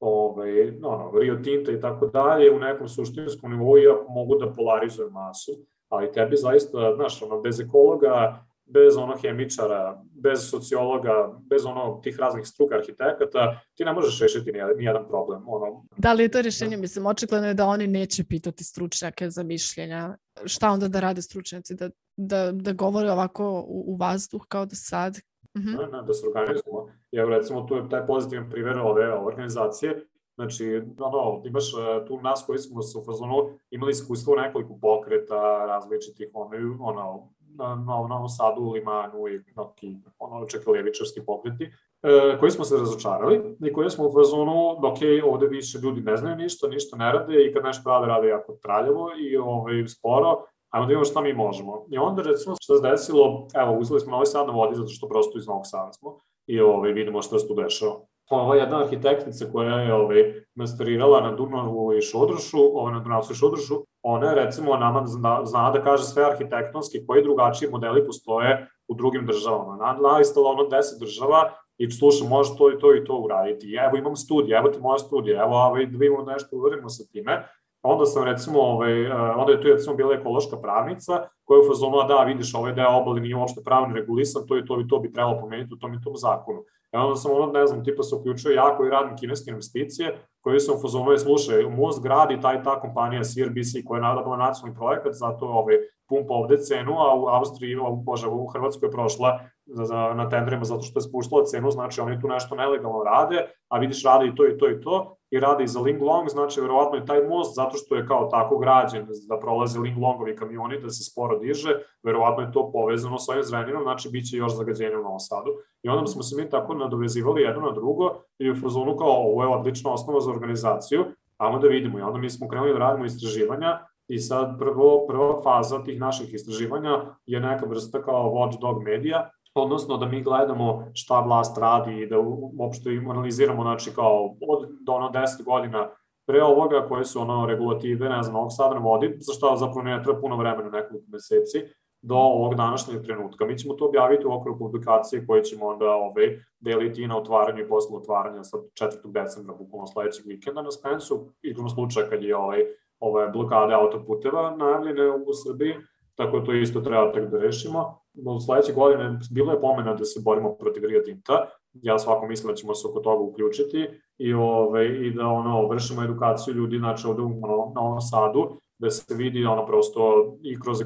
ovaj, ono, Rio Tinta i tako dalje u nekom suštinskom nivou, iako mogu da polarizuju masu, ali tebi zaista, znaš, ono, bez ekologa, bez ono hemičara, bez sociologa, bez ono tih raznih struka arhitekata, ti ne možeš rešiti nijedan problem. Ono. Da li je to rešenje? Mislim, očigledno je da oni neće pitati stručnjake za mišljenja. Šta onda da rade stručnjaci? Da, da, da govore ovako u, u vazduh kao da sad, mm -hmm. da se organizujemo. Jer recimo tu je taj pozitivan primjer ove organizacije, Znači, ono, imaš e, tu nas koji smo se u fazonu imali iskustvo u nekoliko pokreta različitih, ono, ono na, na Novom Sadu, Limanu i neki ono, čekalijevičarski pokreti, e, koji smo se razočarali i koji smo u fazonu, ok, ovde više ljudi ne znaju ništa, ništa ne rade i kad nešto rade, rade jako traljavo i ovaj, sporo, ajmo da vidimo šta mi možemo. I onda recimo šta se desilo, evo, uzeli smo Novi Sad na vodi zato što prosto iz Novog Sada smo i ovaj, vidimo šta se tu dešava. Ova jedna arhitektica koja je ovaj, masterirala na Dunavu i Šodršu, ovaj, na Dunavcu i Šodršu, ona je recimo nama zna, zna da kaže sve arhitektonski koji drugačiji modeli postoje u drugim državama. Nalistala ono 10 država i slušam, može to i to i to uraditi. Evo imam studije, evo ti moja studija, evo ovaj, da vidimo nešto, uradimo sa time Onda sam recimo, ovaj, eh, onda je tu recimo bila ekološka pravnica koja je u da vidiš ovaj deo obali nije uopšte pravno regulisan, to i to i to bi trebalo pomenuti u tom i tom zakonu. E onda sam ono, ne znam, tipa se uključio jako i radim kineske investicije, koji sam u slušaj, most gradi taj ta kompanija CRBC koja je nadabala nacionalni projekat, zato ovaj, pumpa ovde cenu, a u Austriji, u, bože, u Hrvatskoj je prošla za, za, na tenderima zato što je spuštala cenu, znači oni tu nešto nelegalno rade, a vidiš rade i to i to i to, i rade i za Ling Long, znači verovatno je taj most zato što je kao tako građen da prolaze Ling Longovi kamioni, da se sporo diže, verovatno je to povezano sa ovim zreninom, znači bit će još zagađenje u Novom Sadu. I onda smo se mi tako nadovezivali jedno na drugo i u fazonu kao ovo je odlična osnova za organizaciju, ajmo da vidimo. I onda mi smo krenuli da radimo istraživanja i sad prvo, prva faza tih naših istraživanja je neka vrsta kao watchdog medija, odnosno da mi gledamo šta vlast radi i da uopšte analiziramo, znači kao od do ono 10 godina pre ovoga koje su ono regulative, ne znam, ovog sada vodi, za šta zapravo ne treba puno vremena, nekoliko meseci, do ovog današnjeg trenutka. Mi ćemo to objaviti u okviru publikacije koje ćemo onda ove, ovaj, deliti na otvaranju i posle otvaranja sa 4. decembra, bukvalno sledećeg vikenda na Spensu, igrom slučaja kad je ovaj, ove blokade autoputeva najavljene u Srbiji, tako to isto treba tek da rešimo. Sledeće godine bilo je pomena da se borimo protiv Rio Tinta, ja svako mislim da ćemo se oko toga uključiti i, ove, i da ono, vršimo edukaciju ljudi, znači ovde ono, na ovom sadu, da se vidi ono prosto i kroz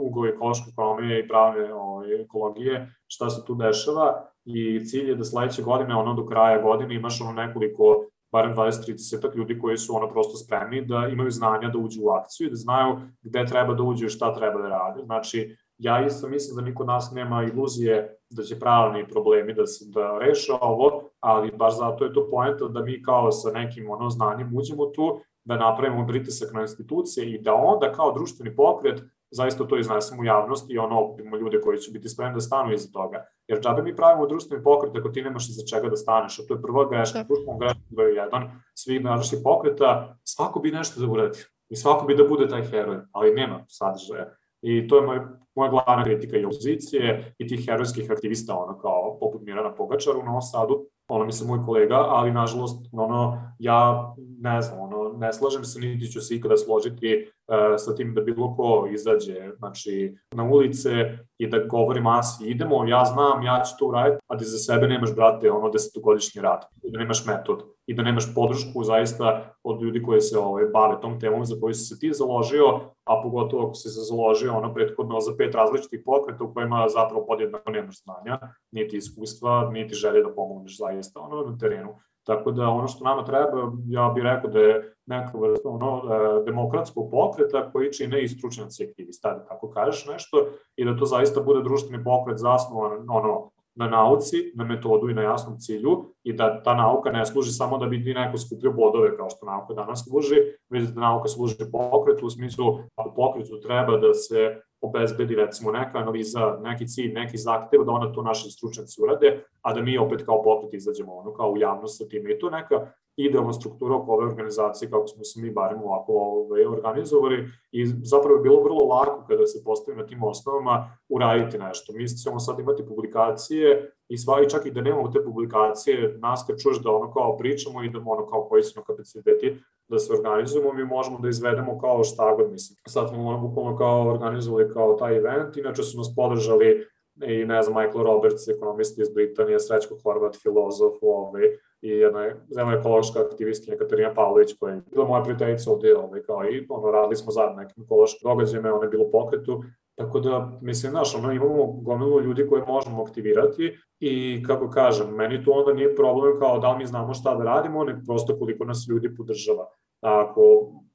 ugoj ekološke ekonomije i pravne ovaj, ekologije šta se tu dešava i cilj je da sledeće godine, ono do kraja godine imaš ono nekoliko barem 20-30 ljudi koji su ono prosto spremni da imaju znanja da uđu u akciju i da znaju gde treba da uđu i šta treba da rade. Znači, ja isto mislim da niko nas nema iluzije da će pravni problemi da se da reše ovo, ali baš zato je to poenta da mi kao sa nekim ono znanjem uđemo tu, da napravimo pritisak na institucije i da onda kao društveni pokret zaista to iznesemo u javnost i ono okupimo ljude koji će biti spremni da stanu iza toga. Jer džabe mi pravimo društveni pokret ako ti nemaš iza čega da staneš, a to je prva greška, društvena greška broj jedan, svih današnjih pokreta, svako bi nešto da uradi i svako bi da bude taj heroj, ali nema sadržaja. I to je moj, moja glavna kritika i opozicije i tih herojskih aktivista, ono kao poput Mirana Pogačar u Novom Sadu, ono mi se moj kolega, ali nažalost, ono, ja ne znam, ono, ne slažem se, niti ću se ikada složiti uh, sa tim da bilo ko izađe, znači, na ulice i da govori masi, idemo, ja znam, ja ću to uraditi, a da za sebe nemaš, brate, ono, desetogodišnji rad, da nemaš metod, i da nemaš podršku zaista od ljudi koji se ovaj, bave tom temom za koju si se ti založio, a pogotovo ako si se založio ono prethodno za pet različitih pokreta u kojima zapravo podjednako nemaš znanja, niti iskustva, niti želje da pomogneš zaista ono na terenu. Tako da ono što nama treba, ja bih rekao da je neka vrsta ono, e, demokratskog pokreta koji čine i stručnjaci aktivisti, da tako kažeš nešto, i da to zaista bude društveni pokret zasnovan ono, na nauci, na metodu i na jasnom cilju i da ta nauka ne služi samo da bi ti neko skupio bodove kao što nauka danas služi, već da nauka služi pokretu u smislu ako pokretu treba da se obezbedi recimo neka analiza, neki cilj, neki zahtev, da onda to naši stručnjaci urade, a da mi opet kao pokret izađemo ono kao u javnost sa tim. I to neka idealna struktura oko ove organizacije kako smo se mi barem ovako ovaj, organizovali i zapravo je bilo vrlo lako kada se postavi na tim osnovama uraditi nešto. Mi ćemo sad imati publikacije i sva, i čak i da nemamo te publikacije, nas kad čuješ da ono kao pričamo i da ono kao koji su kapaciteti da se organizujemo, mi možemo da izvedemo kao šta god, mislim. Sad smo ono bukvalno kao organizovali kao taj event, inače su nas podržali i ne znam, Michael Roberts, ekonomista iz Britanije, Srećko Horvat, filozof, ovaj, i jedna zemlja ekološka aktivistkinja Katarina Pavlović, koja je bila moja prijateljica ovde, ovaj, kao i ono, radili smo zajedno nekim ekološkim događajima, ona je bila u pokretu, Tako da, mislim, znaš, ono, imamo gomilu ljudi koje možemo aktivirati i, kako kažem, meni to onda nije problem kao da mi znamo šta da radimo, nek prosto koliko nas ljudi podržava. Ako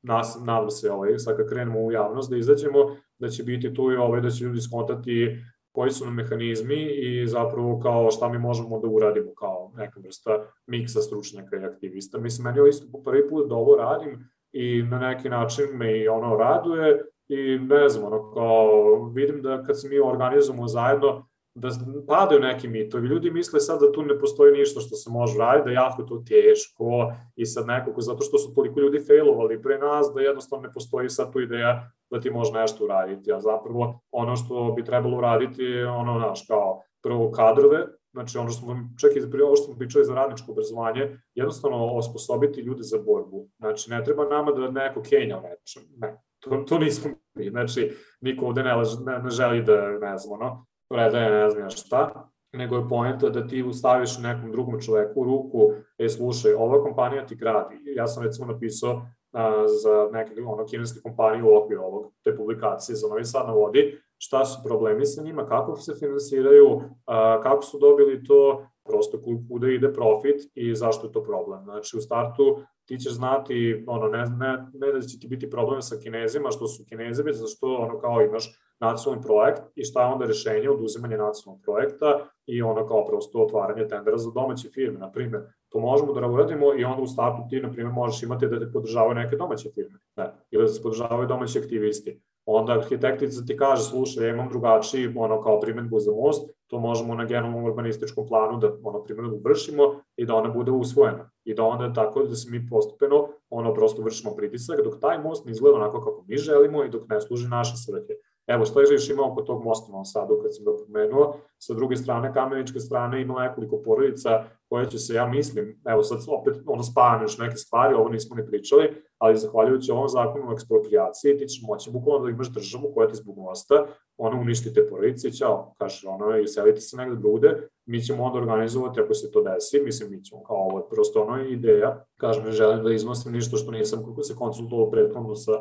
nas, nadam se, ovaj, sad kad krenemo u javnost da izađemo, da će biti tu i ovaj, da će ljudi skontati koji su nam mehanizmi i zapravo kao šta mi možemo da uradimo kao neka vrsta miksa stručnjaka i aktivista. Mislim, meni je isto po prvi put da ovo radim i na neki način me i ono raduje i ne znam, ono, kao, vidim da kad se mi organizujemo zajedno, da padaju neki mitovi. Ljudi misle sad da tu ne postoji ništa što se može raditi, da je jako to teško i sad nekako, zato što su toliko ljudi failovali pre nas, da jednostavno ne postoji sad tu ideja da ti može nešto uraditi. A zapravo ono što bi trebalo uraditi je ono, naš, kao prvo kadrove, znači ono što smo, čak i prije ovo što smo pričali za radničko obrazovanje, jednostavno osposobiti ljude za borbu. Znači, ne treba nama da neko kenja nečem, ne, to, to nismo mi, znači, niko ovde ne, ne, ne želi da, ne znam, ono, predaje ne znam šta, nego je poenta da ti ustaviš nekom drugom čoveku ruku, e, slušaj, ova kompanija ti gradi. Ja sam recimo napisao a, za neke ono, kineske kompanije u okviru ovog, te publikacije za Novi Sad na vodi, šta su problemi sa njima, kako se finansiraju, a, kako su dobili to, prosto kuda ide profit i zašto je to problem. Znači u startu ti ćeš znati, ono, ne, ne, ne da će ti biti problem sa kinezima, što su kinezi, već zašto ono kao imaš nacionalni projekt i šta je onda rešenje oduzimanje nacionalnog projekta i ono kao prosto otvaranje tendera za domaće firme, na primjer. To možemo da uradimo i onda u startu ti, na primjer, možeš imati da te podržavaju neke domaće firme, ne, ili da se podržavaju domaći aktivisti onda arhitektica ti kaže, slušaj, ja imam drugačiji, ono, kao primetbu za most, to možemo na generalnom urbanističkom planu da, ono, primetbu vršimo i da ona bude usvojena. I da onda tako da se mi postupeno, ono, prosto vršimo pritisak, dok taj most ne izgleda onako kako mi želimo i dok ne služi naše svrhe. Evo, što je još oko tog mosta na Sadu, kad sam ga pomenuo, sa druge strane, kameničke strane ima nekoliko porodica koje će se, ja mislim, evo sad opet ono spavane još neke stvari, ovo nismo ni pričali, ali zahvaljujući ovom zakonu o ekspropriaciji, ti ćeš moći bukvalno da imaš državu koja ti zbog mosta, ono uništi te porodice ćao, kaže ono, i selite se negde drude, mi ćemo onda organizovati ako se to desi, mislim, mi ćemo kao ovo prosto ono ideja, kažem, ne želim da iznosim ništa što nisam kako se konsultovao prethodno sa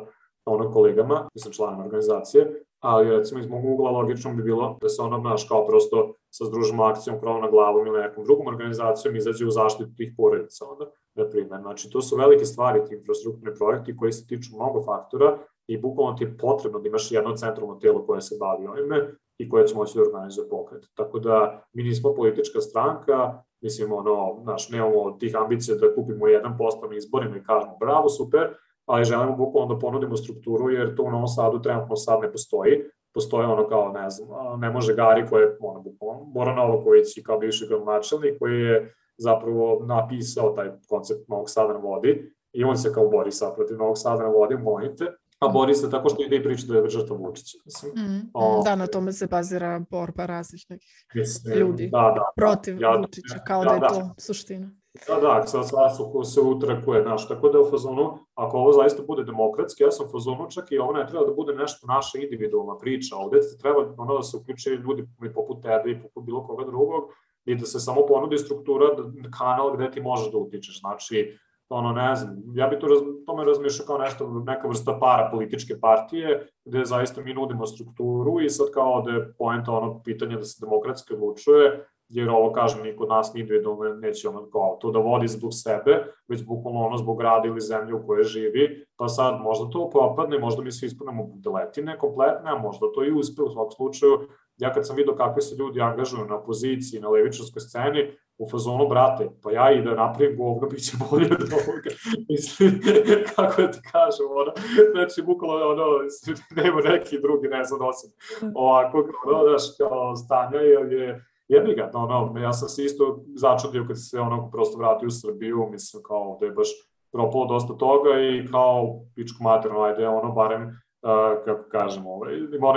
ono kolegama, mislim članom organizacije, ali recimo iz mog ugla logično bi bilo da se ono, naš, kao prosto sa združimo akcijom krov na glavom ili nekom drugom organizacijom izađe u zaštitu tih porodica onda, na primjer. Znači, to su velike stvari, ti infrastrukturni projekti koji se tiču mnogo faktora i bukvalno ti je potrebno da imaš jedno centralno telo koje se bavi ovime i koje će moći da organizuje pokret. Tako da mi nismo politička stranka, mislim, ono, naš, nemamo tih ambicija da kupimo jedan posto na izborima i kažemo bravo, super, ali želimo bukvalno da ponudimo strukturu jer to u Novom Sadu trenutno sad ne postoji. Postoje ono kao, ne znam, ne može Gari koji je, ono, bukvalno, Bora Novaković i kao bivši gradonačelnik koji je zapravo napisao taj koncept Novog Sada na vodi i on se kao bori sad protiv Novog Sada na vodi, molite, a bori se tako što ide i priča da je žrtva Vučića. Mislim, mm, o, da, na tome se bazira borba različnih ljudi da, da, protiv ja, Vučića, kao da, da je da. to suština. Da, da, sad svako se utrakuje, znaš, tako da je u fazonu, ako ovo zaista bude demokratski, ja sam u fazonu čak i ovo ne treba da bude nešto naša individualna priča, ovde se treba ono da se uključe ljudi poput tebe i poput bilo koga drugog i da se samo ponudi struktura, da, kanal gde ti možeš da utičeš, znači, ono, ne znam, ja bi to raz, tome razmišljao kao nešto, neka vrsta para političke partije, gde zaista mi nudimo strukturu i sad kao da je poenta ono pitanje da se demokratski odlučuje, jer ovo kažem, niko nas individualno neće ono kao to da vodi zbog sebe, već bukvalno ono zbog grada ili zemlje u kojoj živi, pa sad možda to propadne, možda mi svi ispadnemo budeletine kompletne, a možda to i uspe u svakom slučaju. Ja kad sam vidio kakve se ljudi angažuju na poziciji, na levičarskoj sceni, u fazonu, brate, pa ja i da napravim govno, bit će bolje od ovoga. (laughs) Mislim, (laughs) kako da ti kažem, ono, znači, bukvalo, ono, (laughs) nema neki drugi, ne znam, osim ovakvog, ono, daš, kao stanja, jer je, jebi ga, ono, ja sam se isto začudio kad se ono prosto vratio u Srbiju, mislim kao ovde je baš propalo dosta toga i kao pičku materno, ajde, ono, barem, uh, kako kažemo, ovaj,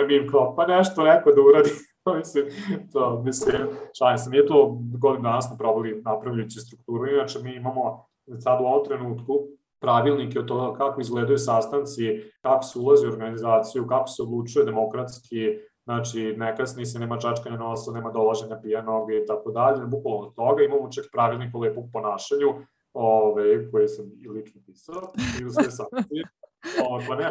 mi im kao, pa nešto neko da uradi, (laughs) mislim, to, mislim, šalim se, nije to godin danas napravili, napravljajući strukturu, inače mi imamo sad u ovom trenutku pravilnike o toga kako izgledaju sastanci, kako se ulazi u organizaciju, kako se odlučuje demokratski, znači ne kasni se, nema čačkanja nosa, nema dolaženja pijanog i tako dalje, bukvalno od toga imamo čak pravilnik o lepog ponašanju, ove, koje sam i lično pisao, i u sve sankcije. O, pa ne,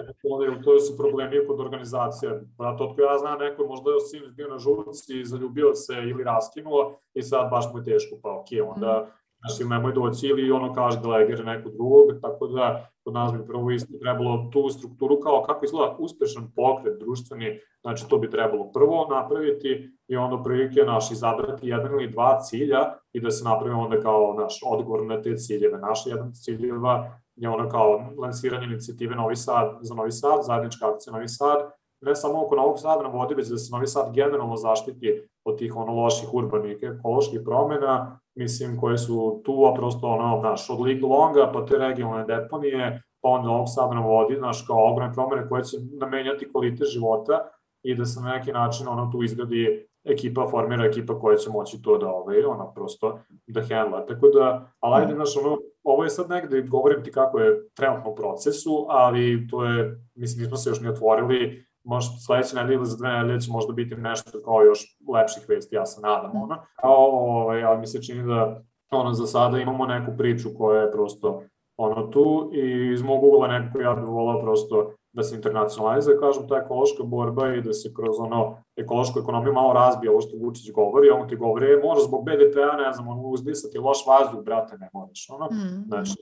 to su problemi kod organizacije. Brate, otko ja znam, neko je možda je sin bio na žurci, zaljubio se ili raskinuo i sad baš mu je teško, pa okej, okay, onda Znači, nemoj doći ili ono kaže delegira neko drugog, tako da kod prvo isto trebalo tu strukturu kao kako izgleda uspešan pokret društveni, znači to bi trebalo prvo napraviti i onda prilike naš izabrati jedan ili dva cilja i da se napravi onda kao naš odgovor na te ciljeve. Naš jedan ciljeva je ono kao lansiranje inicijative Novi Sad za Novi Sad, zajednička akcija Novi Sad, ne samo oko Novog Sada na vodi, već da se Novi Sad generalno zaštiti od tih ono loših urbanih ekoloških promena, mislim, koje su tu, a prosto ono, naš, od Lig Longa, pa te regionalne deponije, pa onda Novog Sada na vodi, znaš, kao ogromne promene koje će namenjati kvalitet života i da se na neki način ono tu izgradi ekipa, formira ekipa koja će moći to da, ovaj, ono, prosto da hendla. Tako da, ali ajde, znaš, ono, ovo je sad negde, govorim ti kako je trenutno u procesu, ali to je, mislim, nismo se još ni otvorili, možda sledeće nedelje ili za dve nedelje će možda biti nešto kao još lepših vesti, ja se nadam, ono. A ovaj, ali mi se čini da ono, za sada imamo neku priču koja je prosto ono tu i iz mog ugla nekako ja bih volao prosto da se internacionalizuje, kažem, ta ekološka borba i da se kroz ono ekološku ekonomiju malo razbije ovo što Vučić govori, on ti govori, e, možeš zbog BDP-a, ne znam, ono, uzdisati loš vazduh, brate, ne možeš, ono, mm. znači,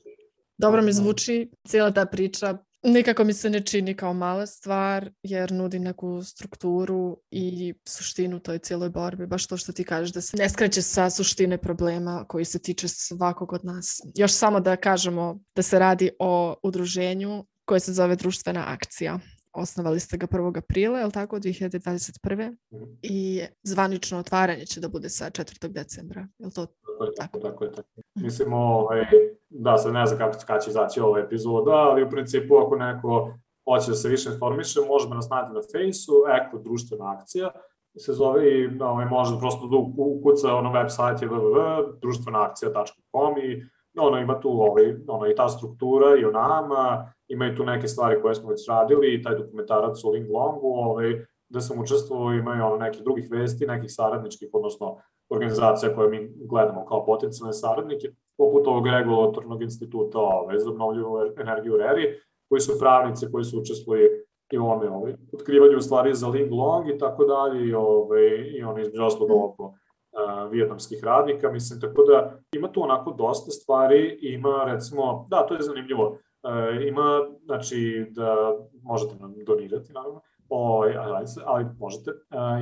Dobro mi zvuči cijela ta priča Nikako mi se ne čini kao mala stvar jer nudi neku strukturu i suštinu toj cijeloj borbi. Baš to što ti kažeš da se ne skreće sa suštine problema koji se tiče svakog od nas. Još samo da kažemo da se radi o udruženju koje se zove društvena akcija. Osnovali ste ga 1. aprila, je li tako, 2021. Mm. I zvanično otvaranje će da bude sa 4. decembra. Je li to tako? Je, tako, tako je. Tako. Mislim, ovaj, da, sad ne znam kako, kada će izaći ova epizoda, ali u principu ako neko hoće da se više informiše, može da nas nađe na fejsu, Eko društvena akcija, se zove i ovaj, može prosto da ukuca ono web sajt je www.društvenaakcija.com i ono ima tu ovaj, ono, i ta struktura i o nama, ima i tu neke stvari koje smo već radili i taj dokumentarac o Ling Longu, ovaj, da sam učestvovao, imaju ono nekih drugih vesti, nekih saradničkih, odnosno organizacija koje mi gledamo kao potencijalne saradnike, poput ovog regulatornog instituta ove, za obnovljivu energiju RERI, koji su pravnice koji su učestvovali i u ome ovaj, otkrivanju stvari za Ling Long i tako dalje i, ovaj, i oni između osloga oko uh, vijetnamskih radnika, mislim, tako da ima tu onako dosta stvari, ima recimo, da, to je zanimljivo, uh, ima, znači, da možete nam donirati, naravno, O, ali možete.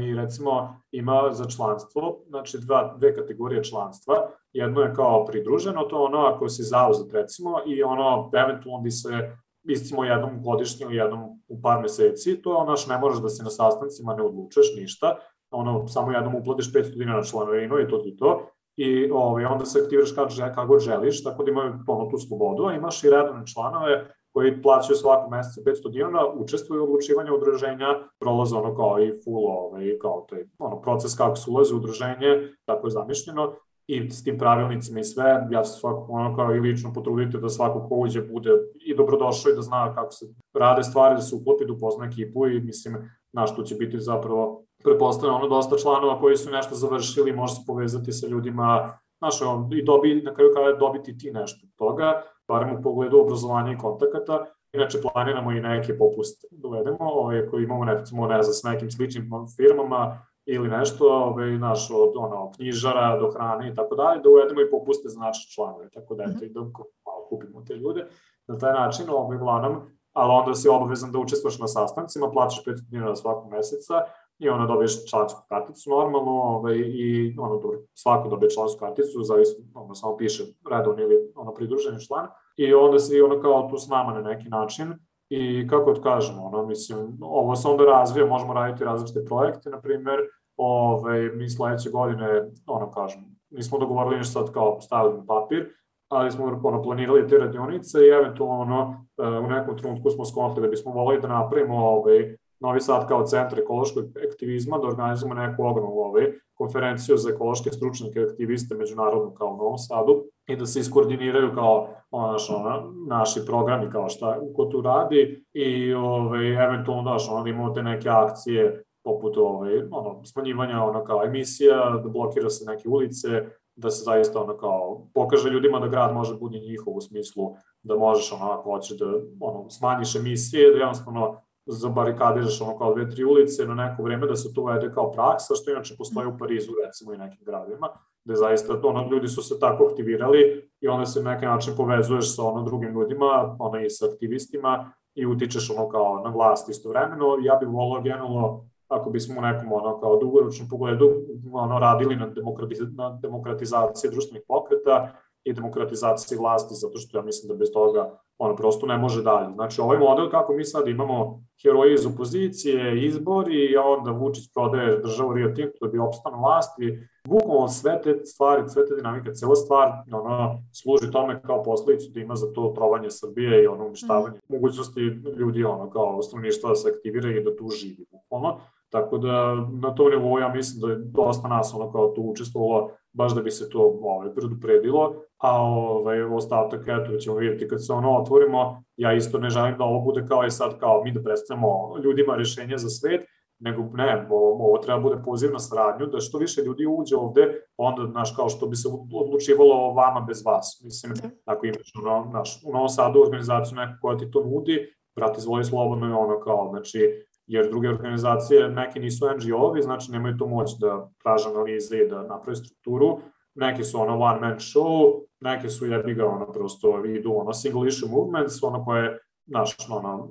I recimo ima za članstvo, znači dva, dve kategorije članstva. Jedno je kao pridruženo, to ono ako si zauzet recimo i ono eventualno bi se istimo jednom godišnje jednom u par meseci, to onaš ne moraš da se na sastancima ne odlučeš ništa, ono samo jednom uplatiš 500 dinara članovinu i to i to, i ovaj, onda se aktiviraš kako, kako želiš, tako da imaju ono tu slobodu, a imaš i redovne članove koji plaćaju svakog meseca 500 dinara, učestvuju u odlučivanju udruženja, prolaze ono kao i full ovaj, kao to je ono, proces kako se ulaze u udruženje, tako je zamišljeno, i s tim pravilnicima i sve, ja se svakako ono kao i lično potrudite da svako ko uđe bude i dobrodošao i da zna kako se rade stvari, da se uklopi, da upozna ekipu i mislim, naš tu će biti zapravo prepostavljeno ono dosta članova koji su nešto završili, može se povezati sa ljudima, znaš, i dobi, na kraju kada dobiti ti nešto od toga, barem u pogledu obrazovanja i kontakata. Inače, planiramo i neke popuste da uvedemo, ovaj, koji imamo, recimo, ne znam, s nekim sličnim firmama ili nešto, ovaj, naš, od ono, knjižara do hrane i tako dalje, da uvedemo i popuste za naše članove, tako da eto, -hmm. i da malo kupimo te ljude. Na taj način, ovaj, uglavnom, ali onda si obavezan da učestvaš na sastancima, plaćaš 500 dinara svakog meseca, i onda dobiješ člansku karticu normalno ovaj, i ono, dobro, svako dobije člansku karticu, zavisno, ono, samo piše redovni ili ono, pridruženi član. I onda si ono kao tu s nama na neki način. I kako da kažemo, ono, mislim, ovo se onda razvija, možemo raditi različite projekte, na primer, ovaj, mi sledeće godine, ono kažem, nismo dogovorili ništa sad kao stavili papir, ali smo ono, planirali te radionice i eventualno ono, u nekom trenutku smo skontali da bismo volili da napravimo ovaj, Novi Sad kao centar ekološkog aktivizma da organizujemo neku ogromnu ovaj, konferenciju za ekološke stručnjake i aktiviste međunarodno kao u Novom Sadu i da se iskoordiniraju kao onaš, ona, naši programi kao šta ko tu radi i ovaj, eventualno daš, onda imamo te neke akcije poput ovaj, ono, smanjivanja ono, kao emisija, da blokira se neke ulice, da se zaista ono kao pokaže ljudima da grad može biti njihov u smislu da možeš ono ako hoćeš da ono, smanjiš emisije, da jednostavno zabarikadiraš ono kao dve, tri ulice na neko vreme da se to uvede kao praksa, što inače postoji u Parizu recimo i nekim gradima, gde zaista to, ono, ljudi su se tako aktivirali i onda se na neki način povezuješ sa ono drugim ljudima, ono i sa aktivistima i utičeš ono kao na vlast istovremeno. Ja bih volao generalno ako bismo u nekom ono kao dugoročnom pogledu ono radili na, demokratiz na demokratizaciji društvenih pokreta i demokratizaciji vlasti, zato što ja mislim da bez toga ono prosto ne može dalje. Znači, ovaj model kako mi sad imamo heroje iz opozicije, izbori, a onda Vučić prodaje državu Rio Tinto da bi opstano vlasti, bukvalno sve te stvari, sve te dinamike, cela stvar ono, služi tome kao posledicu da ima za to trovanje Srbije i ono uništavanje mm. mogućnosti ljudi ono kao stanovništva da se aktivira i da tu živi bukvalno. Tako da na tom nivou ja mislim da je dosta nas ono kao tu učestvovalo baš da bi se to ovaj, predupredilo, a ovaj, ostatak, eto, ćemo vidjeti kad se ono otvorimo, ja isto ne želim da ovo bude kao je sad, kao mi da predstavimo ljudima rešenje za svet, nego ne, ovo, ovo treba bude poziv na saradnju, da što više ljudi uđe ovde, onda, znaš, kao što bi se odlučivalo o vama bez vas. Mislim, da. ako imaš ono, naš, u Novom Sadu organizaciju neku koja ti to nudi, brati, izvoli slobodno i ono kao, znači, jer druge organizacije, neke nisu NGO-ovi, znači nemaju to moć da traže analize i da napravi strukturu, neke su ono one man show, neke su jebi ga ono prosto idu ono single issue movements, ono koje, znaš, ono,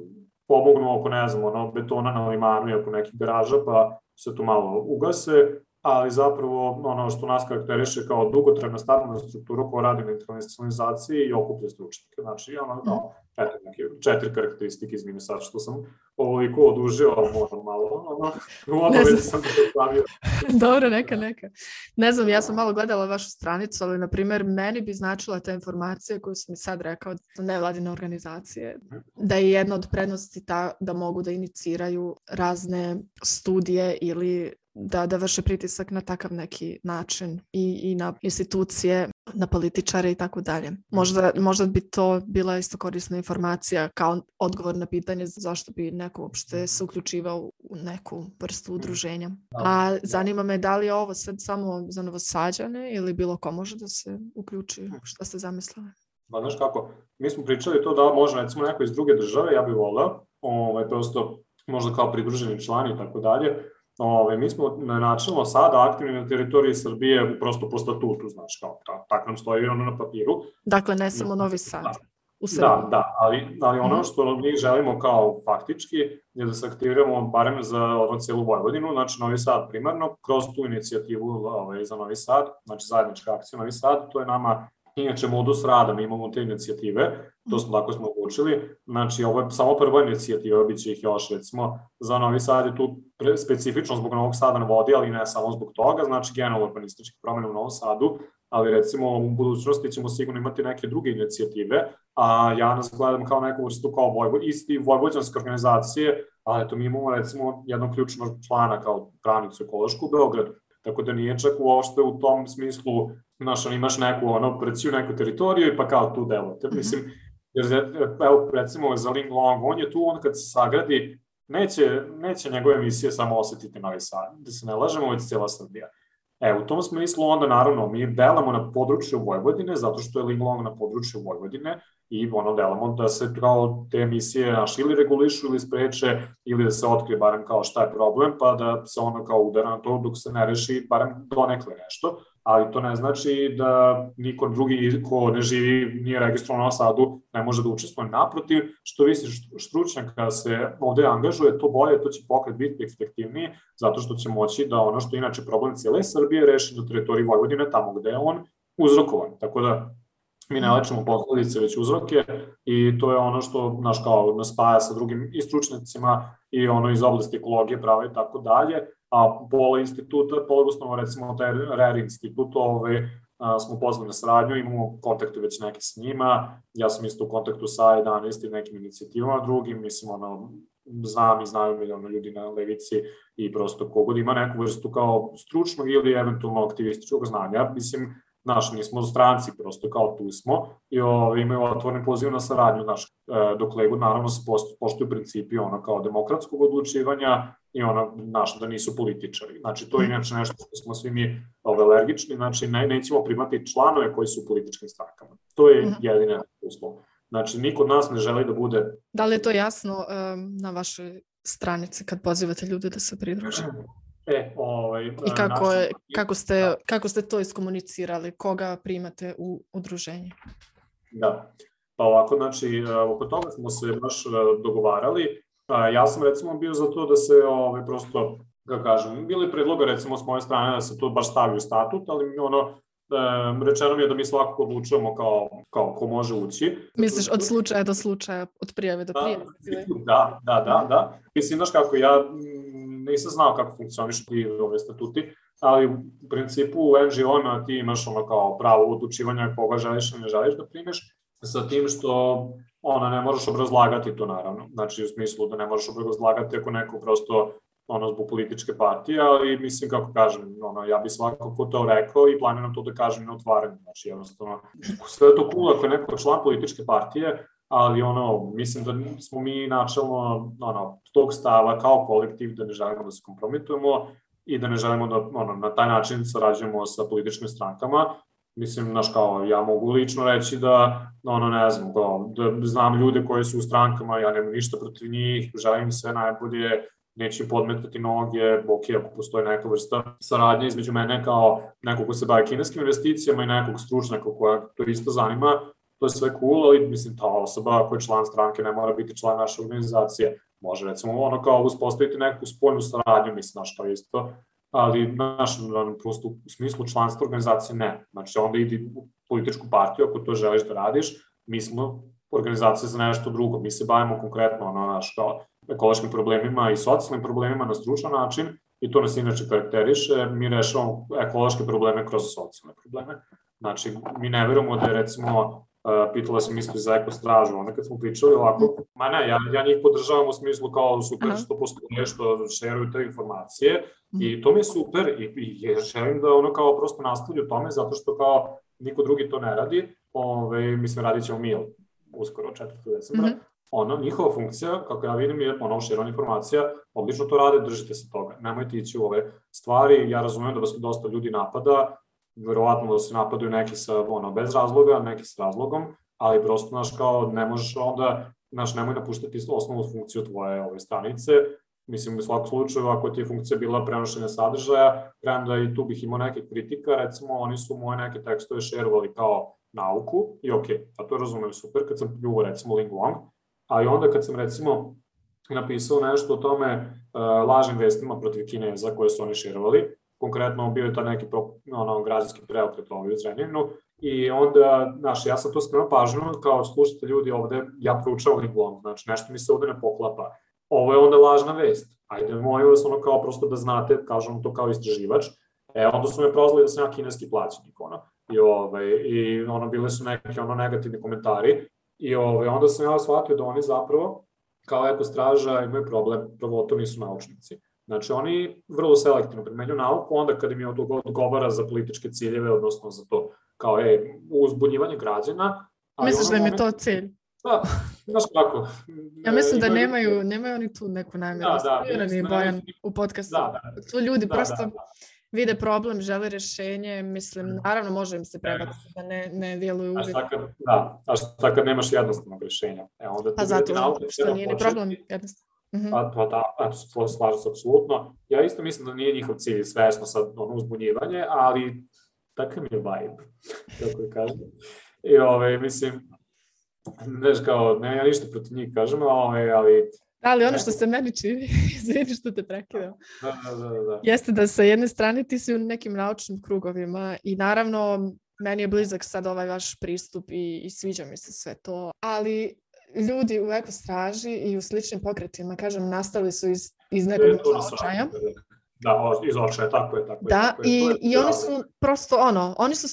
pomognu oko, ne znam, ono, betona na limanu i oko nekih garaža, pa se tu malo ugase, ali zapravo ono što nas karakteriše kao dugotrajna stabilna struktura koja radi na internacionalizaciji i okuplja stručnike. Znači, ono, no, eto, neke četiri karakteristike, izmini sad što sam ovoliko odužio, ali moram malo, ono, (laughs) u obavezi sam da stavio. (laughs) Dobro, neka, neka. Ne znam, ja sam malo gledala vašu stranicu, ali, na primer, meni bi značila ta informacija koju sam mi sad rekao, nevladine organizacije, da je jedna od prednosti ta da mogu da iniciraju razne studije ili da, da vrše pritisak na takav neki način i, i na institucije, na političare i tako dalje. Možda, možda bi to bila isto korisna informacija kao odgovor na pitanje zašto bi neko uopšte se uključivao u neku vrstu udruženja. A zanima me da li je ovo sad samo za novosađane ili bilo ko može da se uključi? Šta ste zamislili? Ba, znaš kako, mi smo pričali to da može recimo neko iz druge države, ja bih volao, ovaj, prosto možda kao pridruženi člani i tako dalje, Ove, mi smo na sada aktivni na teritoriji Srbije prosto po statutu, znači kao ta, tako nam stoji ono na papiru. Dakle, ne samo Novi Sad. Da. U Da, da, ali, ali ono mhm. što mi želimo kao faktički je da se aktiviramo barem za ono cijelu Vojvodinu, znači Novi Sad primarno, kroz tu inicijativu ovaj, za Novi Sad, znači zajednička akcija Novi Sad, to je nama Inače, modus rada, mi imamo te inicijative, to smo tako smo odlučili. Znači, ovo je samo prva inicijativa, bit će ih još, recimo, za Novi Sad je tu specifično zbog Novog Sada na vodi, ali ne samo zbog toga, znači generalno urbanističke promene u Novom Sadu, ali recimo u budućnosti ćemo sigurno imati neke druge inicijative, a ja nas gledam kao neku vrstu kao Vojvo, isti vojvođanske organizacije, ali eto mi imamo recimo jednog ključnog člana kao pravnicu ekološku u Beogradu, tako da nije čak uopšte u tom smislu znaš, on imaš neku, ono, preciju neku teritoriju i pa kao tu delujete. Mm -hmm. Mislim, jer, evo, recimo za Ling Long, on je tu, on kad se sagradi, neće, neće njegove emisije samo osetiti Novi Sad, da se ne lažemo, već cijela Srbija. E, u tom smislu onda naravno mi delamo na području Vojvodine, zato što je Linglong na području Vojvodine i ono delamo da se kao te emisije naš ili regulišu ili spreče ili da se otkrije barem kao šta je problem, pa da se ono kao udara na to dok se ne reši barem donekle nešto ali to ne znači da niko drugi ko ne živi, nije registrovan na Sadu, ne može da učestvuje naprotiv, što više stručnjaka se ovde angažuje, to bolje, to će pokret biti efektivniji, zato što će moći da ono što inače problem cijele Srbije reši na teritoriji Vojvodine, tamo gde je on uzrokovan. Tako da mi ne lečimo posledice, već uzroke i to je ono što naš kao nas spaja sa drugim i stručnjacima i ono iz oblasti ekologije, prava i tako dalje, a pola instituta, pola osnovno recimo taj RER institut, ovaj, a, smo pozvali na saradnju, imamo kontakte već neke s njima, ja sam isto u kontaktu sa 11 i nekim inicijativama drugim, mislim, ono, znam i znaju miliona ljudi na levici i prosto kogod ima neku vrstu kao stručnog ili eventualno aktivističkog znanja. Mislim, Naš, nismo stranci, prosto kao tu smo i ovaj, imaju otvorni poziv na saradnju, naš, e, dokle god naravno se poštuju principi ono kao demokratskog odlučivanja i ono, naš, da nisu političari. Znači, to je inače nešto što smo svi mi ove, ovaj, alergični, znači ne, nećemo primati članove koji su u političkim strankama. To je mhm. jedine uslov. Znači, niko od nas ne želi da bude... Da li je to jasno um, na vašoj stranici kad pozivate ljude da se pridruže? E, ovaj, I kako, je, kako, ste, da. kako ste to iskomunicirali? Koga primate u udruženje? Da, pa ovako, znači, e, oko toga smo se baš e, dogovarali. Ja sam recimo bio za to da se ovaj, prosto, da kažem, bili predloga recimo s moje strane da se to baš stavi u statut, ali ono, e, rečeno mi je da mi svakako odlučujemo kao, kao ko može ući. Misliš od slučaja do slučaja, od prijave do da, prijave? Da, da, da, da. Mislim, znaš kako, ja nisam znao kako funkcionišu ti ove statuti, ali u principu u NGO-ima ti imaš ono kao pravo odlučivanja koga želiš ili ne želiš da primeš, sa tim što ona ne možeš obrazlagati to naravno. Znači u smislu da ne možeš obrazlagati ako neko prosto ono zbog političke partije, ali mislim kako kažem, ono, ja bih svakako to rekao i planiram to da kažem na otvaranju. Znači jednostavno, sve to cool ako je neko član političke partije, ali ono, mislim da smo mi načelno ono, tog stava kao kolektiv da ne želimo da se kompromitujemo i da ne želimo da ono, na taj način sarađujemo sa političkim strankama. Mislim, znaš, kao, ja mogu lično reći da, ono, ne znam, kao, da znam ljude koji su u strankama, ja nemam ništa protiv njih, želim sve najbolje, neću podmetati noge, ok, ako postoji neka vrsta saradnje između mene kao nekog ko se bavi kineskim investicijama i nekog stručnjaka koja to isto zanima, to je sve cool, ali mislim ta osoba koja je član stranke ne mora biti član naše organizacije. Može recimo ono kao uspostaviti neku spoljnu saradnju, mislim, znaš, to isto, ali naš, prosto u smislu članstva organizacije ne. Znači onda idi u političku partiju ako to želiš da radiš, mi smo organizacija za nešto drugo, mi se bavimo konkretno ono, naš, kao ekološkim problemima i socijalnim problemima na stručan način i to nas inače karakteriše, mi rešavamo ekološke probleme kroz socijalne probleme. Znači, mi ne verujemo da je recimo pitala sam isto za ekostražu, onda kad smo pričali ovako, ma ne, ja, ja njih podržavam u smislu kao super Aha. što postoje, što šeruju te informacije mm. i to mi je super i, i želim da ono kao prosto nastavlju tome zato što kao niko drugi to ne radi, ove, mislim radit ćemo mi uskoro 4. decembra, mm -hmm. ono, njihova funkcija, kako ja vidim, je ono širana informacija, obično to rade, držite se toga, nemojte ići u ove stvari, ja razumem da vas dosta ljudi napada, verovatno da se napadaju neki sa, ono, bez razloga, neki sa razlogom, ali prosto, znaš, kao, ne možeš onda, znaš, nemoj napuštati osnovnu funkciju tvoje ove stranice, mislim, u svakom slučaju, ako ti je funkcija bila prenošenja sadržaja, premda i tu bih imao neke kritika, recimo, oni su moje neke tekstove šerovali kao nauku, i ok, a to razumem super, kad sam pljuo, recimo, Ling Wang, ali onda kad sam, recimo, napisao nešto o tome uh, lažnim vestima protiv Kineza koje su oni šerovali, konkretno bio je to neki ono, građanski preokret ovdje u Zrenjaninu i onda, znaš, ja sam to skrenuo pažnju kao slušate ljudi ovde, ja proučavam Linglong, znači nešto mi se ovde ne poklapa. Ovo je onda lažna vest. Ajde, molim vas ono kao prosto da znate, kažem to kao istraživač, E, onda su me prozvali da sam ja kineski plaćenik, ono. I, ovaj, i ono, bile su neke ono negativni komentari. I ovaj, onda sam ja shvatio da oni zapravo, kao ekostraža, imaju problem, prvo to nisu naučnici. Znači, oni vrlo selektivno primenju nauku, onda kada im je odgovara za političke ciljeve, odnosno za to kao, ej, uzbunjivanje građana. Misliš da im je to cilj? Da, znaš kako. Ja mislim da nemaju, nemaju oni tu neku namjeru. Da, da, da, Bojan u podcastu. Da, da, tu ljudi da, prosto da, da. vide problem, žele rešenje, mislim, naravno može im se prebaciti da ne, ne djeluju uvijek. A šta kad, da, a šta kad nemaš jednostavnog rešenja? E, onda pa zato, što nije ni problem jednostavno. Mm-hmm. Pa, pa da, slažem se apsolutno. Ja isto mislim da nije njihov cilj svesno sad ono uzbunjivanje, ali takav mi je vibe, (laughs) kako je kažem. I ove, ovaj, mislim, znaš kao, ne, ja ništa protiv njih kažem, ove, ovaj, ali Da, ali ono što se meni čini, (laughs) izvini što te prekidam, da, da, da, da. jeste da sa jedne strane ti si u nekim naučnim krugovima i naravno meni je blizak sad ovaj vaš pristup i, i sviđa mi se sve to, ali ljudi u ekostraži i u sličnim pokretima, kažem, nastali su iz, iz nekog osjećaja. Da, iz očaja, tako je. Tako da, je, tako i, je, i oni su prosto ono, oni su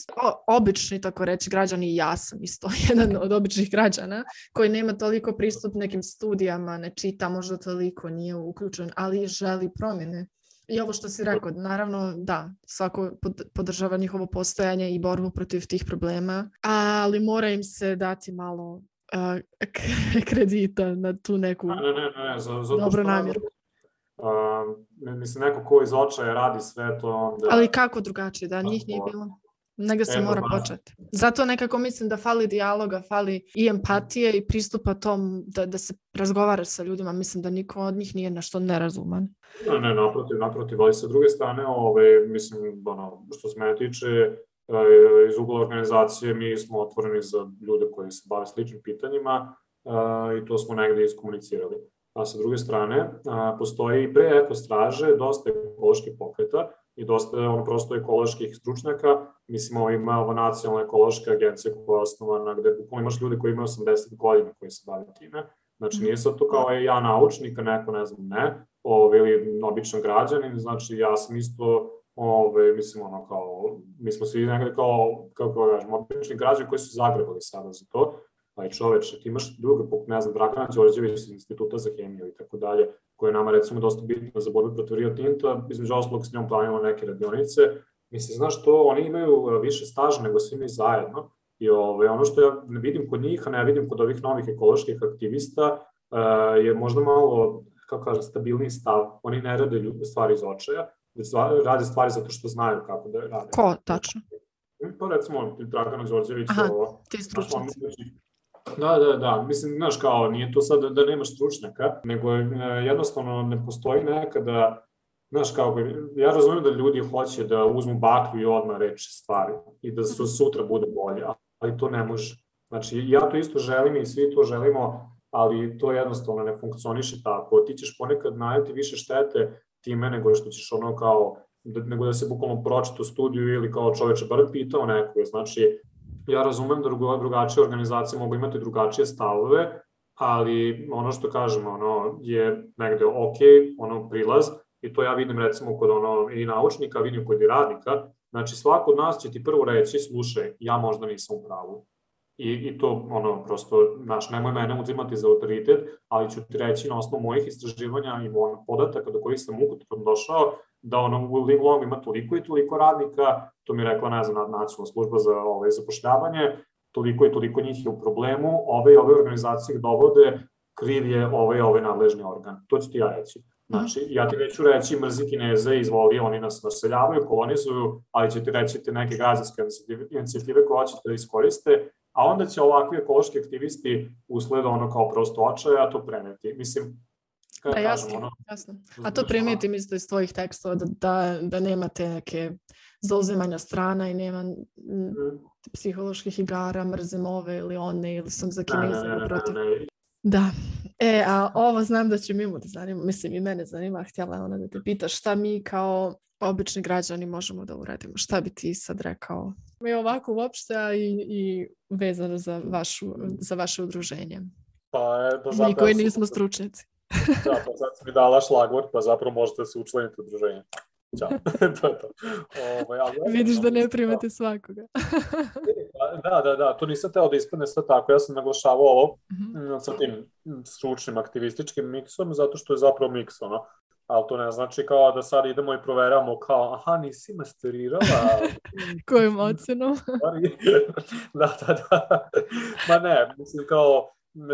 obični, tako reći, građani i ja sam isto (laughs) jedan od običnih građana koji nema toliko pristup nekim studijama, ne čita možda toliko, nije uključen, ali želi promjene. I ovo što si rekao, naravno da, svako podržava njihovo postojanje i borbu protiv tih problema, ali mora im se dati malo uh, (laughs) kredita na tu neku ne, ne, ne, ne, za, za dobru namjeru. Uh, mislim, neko ko iz očaja radi sve to... Onda... Ali kako drugačije, da njih nije bilo? Negde se mora početi. Zato nekako mislim da fali dijaloga, fali i empatije i pristupa tom da, da se razgovara sa ljudima. Mislim da niko od njih nije nešto nerazuman. Ne, ne, naprotiv, naprotiv. Ali sa druge strane, ove, mislim, ono, što se mene tiče, e, iz ugla organizacije mi smo otvoreni za ljude koji se bave sličnim pitanjima i to smo negde iskomunicirali. A sa druge strane, postoji i pre ekostraže dosta ekoloških pokreta i dosta ono, prosto ekoloških stručnjaka. Mislim, ovo ima ovo nacionalna ekološka agencija koja je osnovana gde bukvalno imaš ljude koji imaju 80 godina koji se bave time. Znači, nije sad to kao je ja naučnik, a neko ne znam ne, ove, ili običan građanin, znači ja sam isto ove, mislim, ono, kao, mi smo svi nekada kao, kako kažem, obični građani koji su zagrebali sada za to, pa i čoveče, ti imaš druga, poput, ne znam, Dragana Đorđević iz Instituta za hemiju i tako dalje, koja je nama recimo dosta bitna za borbu protiv Rio Tinta, između ostalog s njom planimo neke radionice. Mislim, znaš to, oni imaju više staža nego svi mi zajedno i ove, ono što ja ne vidim kod njih, a ne vidim kod ovih novih ekoloških aktivista, uh, je možda malo, kako kažem, stabilni stav. Oni ne rade ljudi, stvari iz očaja, već rade stvari zato što znaju kako da rade. Ko, tačno? Pa recimo, Dragana Đorđević, Aha, ovo, ti stručnici. Da, da, da. Mislim, znaš, kao, nije to sad da, da nemaš stručnjaka, nego je, jednostavno ne postoji nekada, znaš, kao, ja razumijem da ljudi hoće da uzmu baklju i odmah reče stvari i da su sutra bude bolje, ali to ne može. Znači, ja to isto želim i svi to želimo, ali to jednostavno ne funkcioniše tako. Ti ćeš ponekad najeti više štete time nego što ćeš ono kao, da, nego da se bukvalno pročita u studiju ili kao čoveče bar pitao nekoga. Znači, ja razumem da drugačije organizacije mogu imati drugačije stavove, ali ono što kažemo, ono, je negde ok, ono, prilaz, i to ja vidim recimo kod ono, i naučnika, vidim kod i radnika, znači svako od nas će ti prvo reći, slušaj, ja možda nisam u pravu. I, i to, ono, prosto, znaš, nemoj mene uzimati za autoritet, ali ću ti reći na osnovu mojih istraživanja i ono, podataka do kojih sam ukupno došao, da ono, u Linglong ima toliko i toliko radnika, to mi je rekla, ne znam, nacionalna služba za ove, zapošljavanje, toliko i toliko njih je u problemu, ove i ove organizacije dovode, kriv je ovaj ovaj nadležni organ. To ću ti ja reći. Znači, ja ti neću reći mrzi Kineze, izvoli, oni nas naseljavaju, kolonizuju, ali ću ti reći te neke građanske inicijative koje hoćete da iskoriste, a onda će ovakvi ekološki aktivisti usled ono kao prosto očaja to preneti. Mislim, Da, jasno, ono, jasno. A to primetim isto iz tvojih tekstova, da, da, da nemate neke zauzemanja strana i nema mm. psiholoških igara, mrzim ove ili one, ili sam za kineze ili protiv. Da. E, a ovo znam da će Mimu da zanima, mislim i mene zanima, htjela ona da te pita šta mi kao obični građani možemo da uradimo. Šta bi ti sad rekao? Mi ovako uopšte, a i, i vezano za, vašu, za vaše udruženje. Pa, da Mi koji nismo stručnjaci. da, pa sad si mi dala šlagvort, pa zapravo možete se učleniti u druženje. Ćao. (laughs) to je to. Ovo, ovaj, ja, Vidiš da ne primate svakoga. da, da, da, to nisam teo da ispadne sve tako. Ja sam naglašavao ovo mm -hmm. sa tim stručnim aktivističkim miksom, zato što je zapravo miks, ono. Ali to ne znači kao da sad idemo i proveramo kao, aha, nisi masterirala. (laughs) Kojom ocenom? (laughs) da, da, da. Ma ne, mislim kao,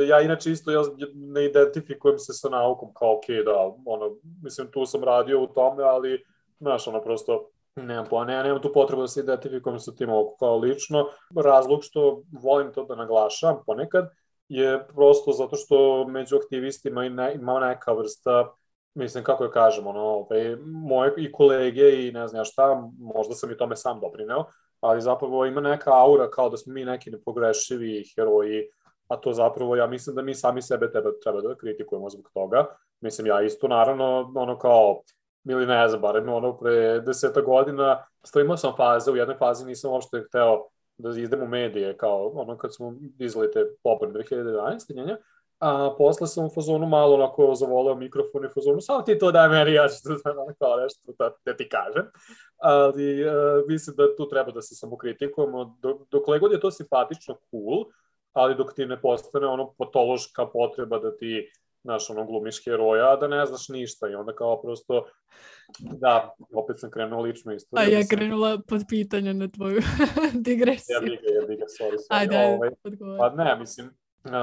ja inače isto ja ne identifikujem se sa naukom kao ok, da, ono, mislim, tu sam radio u tome, ali, znaš, ono, prosto, nemam po, ne, nemam tu potrebu da se identifikujem sa tim oko kao lično. Razlog što volim to da naglašam ponekad je prosto zato što među aktivistima ima, neka vrsta mislim, kako je kažem, ono, ovaj, moje i kolege i ne znam ja šta, možda sam i tome sam doprineo, ali zapravo ima neka aura kao da smo mi neki nepogrešivi heroji, a to zapravo ja mislim da mi sami sebe treba, treba da kritikujemo zbog toga. Mislim, ja isto naravno, ono kao, ili ne znam, barem ono pre deseta godina, imao sam faze, u jednoj fazi nisam uopšte hteo da izdem u medije, kao ono kad smo izlili te popor 2011. njenja, a posle sam u fazonu malo onako zavoleo mikrofon i fazonu, samo ti to daj meni, ja ću da kao nešto da, da ti kažem. Ali uh, mislim da tu treba da se samo kritikujemo. Dok, dokle god je to simpatično, cool, ali dok ti ne postane ono patološka potreba da ti znaš, ono, glumiš heroja, a da ne znaš ništa i onda kao prosto, da, opet sam krenula lično istoriju. A ja krenula pod pitanje na tvoju (laughs) digresiju. Ja bih ga, ja bih ga, sorry, sorry. Ajde, ovaj, Pa ne, mislim, Uh,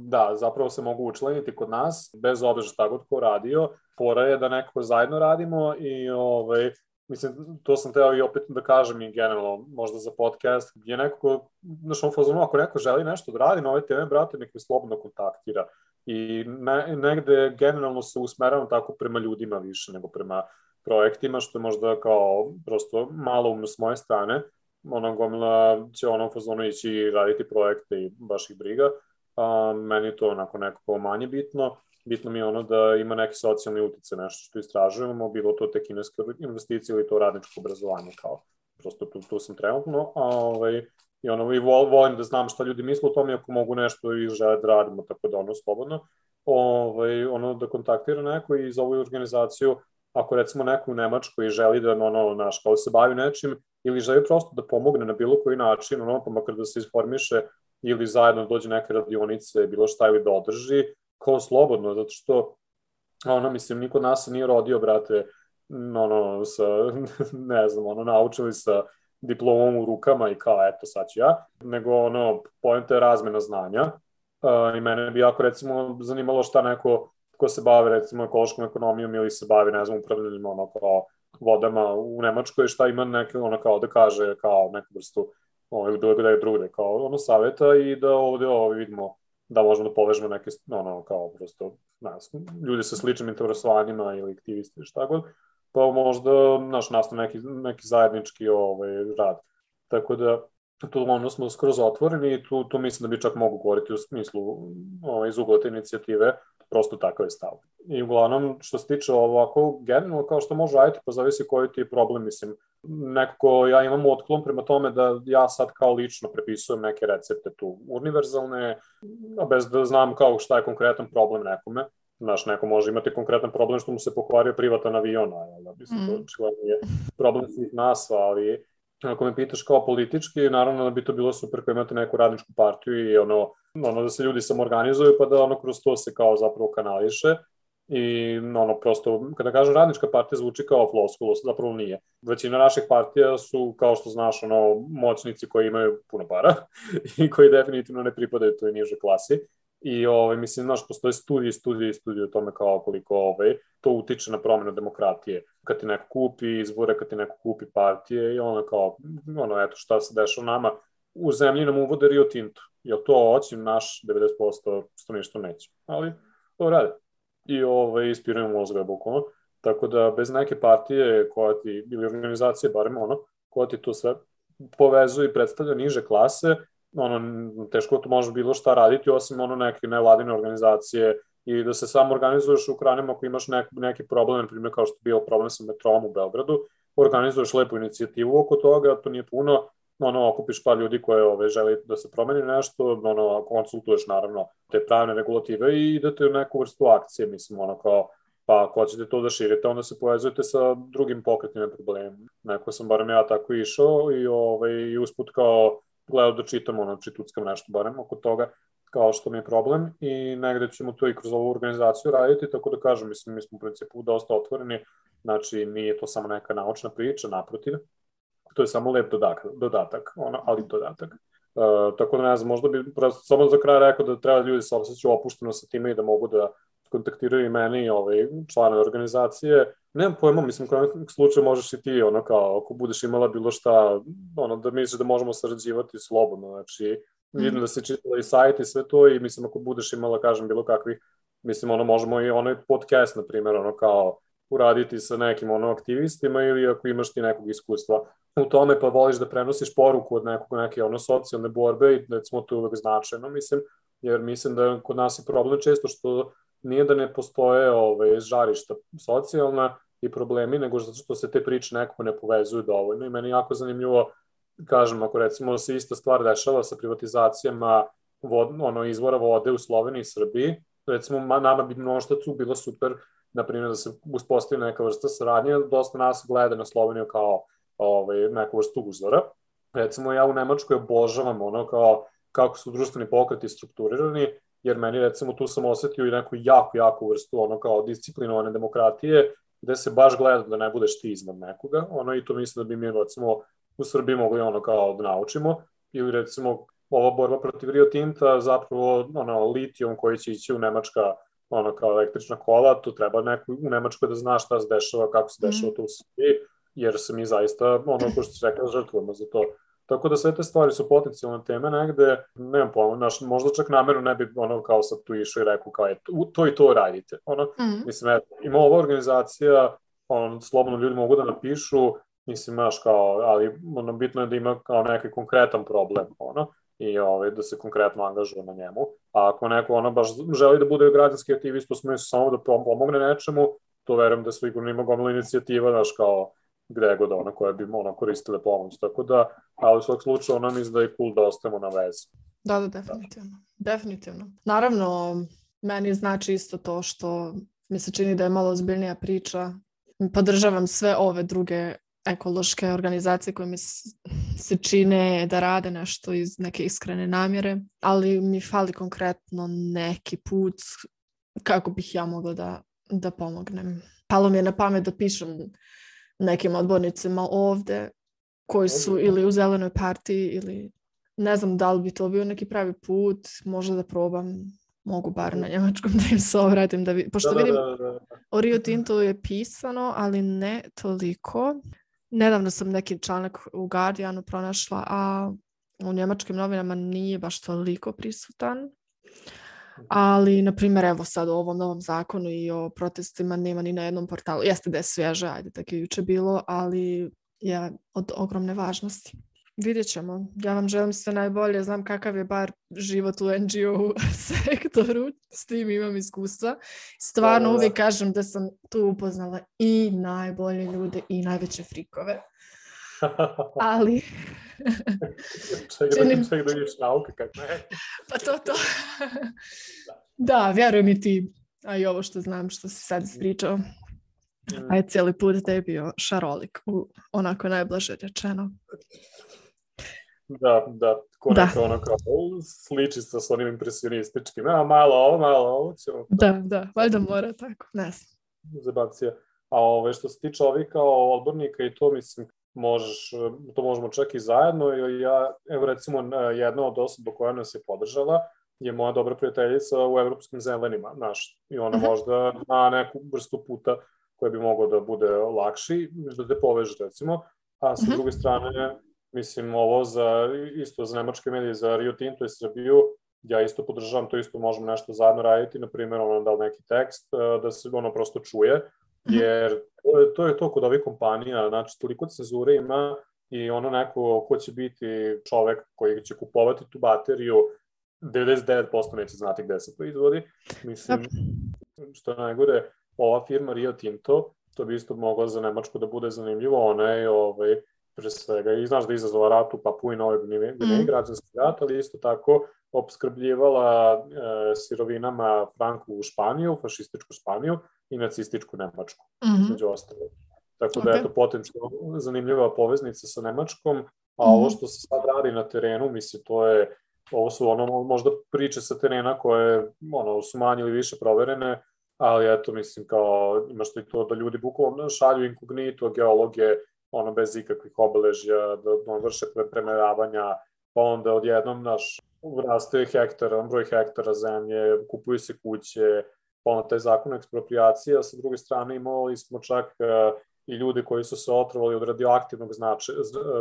da, zapravo se mogu učlaniti kod nas, bez obzira šta god ko radio. Pora je da nekako zajedno radimo i ovaj, mislim, to sam teo i opet da kažem i generalno, možda za podcast, gdje nekako, znaš, on fazonu, ako neko želi nešto da radi na ove teme, brate, nek me slobodno kontaktira. I ne, negde generalno se usmeravam tako prema ljudima više nego prema projektima, što je možda kao prosto malo umno s moje strane, ono gomila će ono fazonu ići i raditi projekte i baš ih briga, a meni to onako nekako manje bitno. Bitno mi je ono da ima neki socijalni utice, nešto što istražujemo, bilo to te kineske investicije ili to radničko obrazovanje, kao prosto tu, tu sam trenutno, a ovaj, i ono, i vol, volim da znam šta ljudi misle o tome, ako mogu nešto i žele da radimo, tako da ono, slobodno, ovaj, ono, da kontaktira neko i za ovu organizaciju, ako recimo neko u Nemačkoj želi da, ono, naš, kao se bavi nečim, ili želi prosto da pomogne na bilo koji način, ono, pa makar da se informiše ili zajedno dođe neke radionice, bilo šta ili da održi, kao slobodno, zato što ono, mislim, niko od nas se nije rodio, brate, ono, sa, (laughs) ne znam, ono, naučili sa diplomom u rukama i kao, eto, sad ću ja, nego, ono, pojenta je razmena znanja. Uh, i mene bi jako, recimo, zanimalo šta neko ko se bavi, recimo, ekološkom ekonomijom ili se bavi, ne znam, upravljanjem, ono, kao vodama u Nemačkoj, šta ima neke, ono, kao da kaže, kao neku vrstu, ono, ili bilo gde drugde, kao, ono, saveta i da ovde, ovo, vidimo da možemo da povežemo neke, ono, kao prosto, ne znam, ljudi sa sličnim interesovanjima ili aktivisti šta god, pa možda, naš, nastane neki, neki zajednički ovaj, rad. Tako da, tu ono smo skroz otvoreni i tu, tu mislim da bi čak mogu govoriti u smislu ovaj, iz ugla inicijative, prosto takav je stav. I uglavnom, što se tiče ovako, generalno kao što može raditi, pa zavisi koji ti je problem, mislim, nekako ja imam otklon prema tome da ja sad kao lično prepisujem neke recepte tu univerzalne, a bez da znam kao šta je konkretan problem nekome. Znaš, neko može imati konkretan problem što mu se pokvario privatan avion, a da, mislim, mm. to očigledno je problem svih nas, ali ako me pitaš kao politički, naravno da bi to bilo super kao imate neku radničku partiju i ono, ono da se ljudi samorganizuju pa da ono kroz to se kao zapravo kanališe i ono prosto, kada kažem radnička partija zvuči kao floskula, zapravo nije. Većina naših partija su, kao što znaš, ono, moćnici koji imaju puno para (laughs) i koji definitivno ne pripadaju toj niže klasi. I ovaj, mislim, znaš, postoje studije, studije studije o tome kao koliko ovaj, to utiče na promenu demokratije. Kad ti neko kupi izbore, kad ti neko kupi partije i ono kao, ono, eto šta se dešava nama, u zemlji nam uvode Rio Tinto. Jel to hoće naš 90% ništa neće. Ali to rade. I ovaj, ispiraju mozga bukvalno. Tako da bez neke partije koja ti, ili organizacije, barem ono, koja ti to sve povezuje i predstavlja niže klase, ono, teško to može bilo šta raditi, osim ono neke nevladine organizacije i da se samo organizuješ u kranima ako imaš neki, neki problem, na primjer kao što je bio problem sa metrom u Beogradu, organizuješ lepu inicijativu oko toga, to nije puno, ono, okupiš par ljudi koje ove, želi da se promeni nešto, ono, konsultuješ naravno te pravne regulative i idete u neku vrstu akcije, mislim, ono kao, pa ako hoćete to da širite, onda se povezujete sa drugim pokretnim problemima. Neko sam, barem ja tako išao i, ovaj, i usput kao gledao da čitam, ono, čituckam nešto barem oko toga, kao što mi je problem i negde ćemo to i kroz ovu organizaciju raditi, tako da kažem, mislim, mi smo u principu dosta otvoreni, znači nije to samo neka naučna priča, naprotiv, to je samo lep dodatak, dodatak ono, ali dodatak. Uh, tako da ne znam, možda bi samo za kraj rekao da treba ljudi se osjećaju opušteno sa time i da mogu da kontaktiraju i meni i ovaj, članove organizacije. Nemam pojma, mislim, kao nekog slučaju možeš i ti, ono, kao, ako budeš imala bilo šta, ono, da misliš da možemo sarađivati slobodno, znači, mm. vidim da se čitala i sajt i sve to i mislim, ako budeš imala, kažem, bilo kakvih, mislim, ono, možemo i onaj podcast, na primjer, ono, kao, uraditi sa nekim ono aktivistima ili ako imaš ti nekog iskustva u tome pa voliš da prenosiš poruku od nekog neke ono socijalne borbe i da smo to uvek značajno, mislim, jer mislim da kod nas je problem često što nije da ne postoje ove, žarišta socijalna i problemi, nego zato što se te priče nekako ne povezuju dovoljno i meni jako zanimljivo, kažem, ako recimo se ista stvar dešava sa privatizacijama vod, ono, izvora vode u Sloveniji i Srbiji, recimo nama bi mnoštacu bilo super, na primjer, da se uspostavi neka vrsta saradnje, dosta nas gleda na Sloveniju kao ovaj, neku vrstu uzora. Recimo, ja u Nemačkoj obožavam ono kao kako su društveni pokreti strukturirani jer meni recimo tu sam osetio i neku jako, jako vrstu ono kao disciplinovane demokratije, gde se baš gleda da ne budeš ti iznad nekoga, ono i to mislim da bi mi recimo u Srbiji mogli ono kao da naučimo, ili recimo ova borba protiv Rio Tinta zapravo ono, litijom koji će ići u Nemačka ono kao električna kola, tu treba neko u Nemačkoj da zna šta se dešava, kako se dešava mm. tu u Srbiji, jer se mi zaista, ono ko što se rekla, žrtvujemo za to. Tako da sve te stvari su potencijalne teme negde, nemam pojma, naš, možda čak namerno ne bi ono kao sad tu išao i rekao kao je, to i to radite. Ono, mm. Mislim, eto, ima ova organizacija, on, slobodno ljudi mogu da napišu, mislim, znaš, kao, ali ono, bitno je da ima kao neki konkretan problem, ono, i ovaj, da se konkretno angažuje na njemu. A ako neko ono baš želi da bude građanski aktivist u smislu samo da pomogne nečemu, to verujem da sigurno ima gomila inicijativa, znaš, kao gde god ona koja bi ono koristile pomoć. Tako da, ali u svog slučaju ono mislim da je cool da ostajemo na vezi. Da, da, definitivno. Da. Definitivno. Naravno, meni znači isto to što mi se čini da je malo ozbiljnija priča. Podržavam sve ove druge ekološke organizacije koje mi se čine da rade nešto iz neke iskrene namjere, ali mi fali konkretno neki put kako bih ja mogla da, da pomognem. Palo mi je na pamet da pišem nekim odbornicima ovde koji su ili u zelenoj partiji ili ne znam da li bi to bio neki pravi put, možda da probam mogu bar na njemačkom da im se obratim da vi, pošto da, vidim da, da, da. o Rio Tinto je pisano, ali ne toliko. Nedavno sam neki članak u Guardianu pronašla, a u njemačkim novinama nije baš toliko prisutan. Ali, na primjer, evo sad o ovom novom zakonu i o protestima nema ni na jednom portalu. Jeste da je svježe, ajde, tako je juče bilo, ali je od ogromne važnosti. Vidjet ćemo. Ja vam želim sve najbolje. Znam kakav je bar život u NGO (laughs) sektoru. S tim imam iskustva. Stvarno uvijek kažem da sam tu upoznala i najbolje ljude i najveće frikove. Ali... ček, činim... ček da vidiš nauke, kak ne. pa to, to. da, vjeruj mi ti. A i ovo što znam, što si sad ispričao. Mm. A je cijeli put da je bio šarolik, u, onako najblaže rečeno. Da, da, ko da. neka ono kao sliči sa s onim impresionističkim, a malo ovo, malo ovo ćemo. Da, da, valjda mora tako, ne znam. Zebacija. A ove, što se tiče ovih kao odbornika i to, mislim, možeš, to možemo čak i zajedno, i ja, evo recimo, jedna od osoba koja nas je podržala je moja dobra prijateljica u evropskim zelenima, znaš, i ona mhm. možda na neku vrstu puta koja bi mogao da bude lakši, da te poveže, recimo, a sa mhm. druge strane, mislim, ovo za, isto za nemačke medije, za Rio Tinto i Srbiju, ja isto podržavam, to isto možemo nešto zajedno raditi, na primjer, ono dal neki tekst, e, da se ono prosto čuje. Jer to je to, je to kod ovih kompanija, znači toliko cenzure ima i ono neko ko će biti čovek koji će kupovati tu bateriju, 99% neće znati gde se proizvodi. Mislim, što je najgore, ova firma Rio Tinto, to bi isto moglo za Nemačku da bude zanimljivo, ona je ovaj, pre svega, i znaš da je izazvala rat u Papu i Novoj Gvineji, mm. građanski rat, ali isto tako obskrbljivala e, sirovinama Franku u Španiju, fašističku Španiju i nacističku Nemačku, mm -hmm. među ostalo. Tako da okay. je to potencijalno zanimljiva poveznica sa Nemačkom, a mm -hmm. ovo što se sad radi na terenu, misli, to je, ovo su ono možda priče sa terena koje ono, su manje ili više proverene, ali eto, mislim, kao, imaš i to da ljudi bukvalno šalju inkognito, geologe, ono bez ikakvih obeležja, da on vrše premeravanja, pa onda odjednom naš raste hektara, broj hektara zemlje, kupuju se kuće, onda taj zakon ekspropriacija, sa druge strane imali smo čak uh, i ljudi koji su se otrovali od radioaktivnog znače,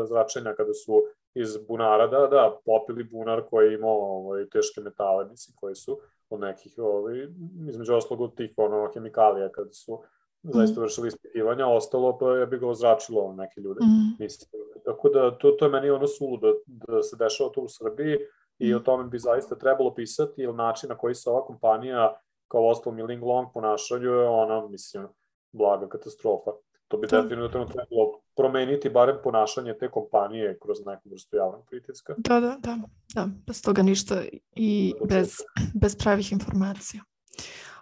zračenja kada su iz bunara, da, da, popili bunar koji ima ovaj, teške metale, mislim, koji su od nekih, ovaj, između oslog od tih ono, hemikalija kada su zaista vršili ispitivanja, ostalo pa je bi ga ozračilo neke ljude. Mm. Mislim, tako da to, to je meni ono suludo da, da se dešava to u Srbiji i mm. o tome bi zaista trebalo pisati, ili način na koji se ova kompanija kao ostalo Ling Long ponašanju je ona, mislim, blaga katastrofa. To bi da. definitivno trebalo promeniti barem ponašanje te kompanije kroz neku vrstu javnog pritiska. Da, da, da. da. Bez toga ništa i bez, bez pravih informacija.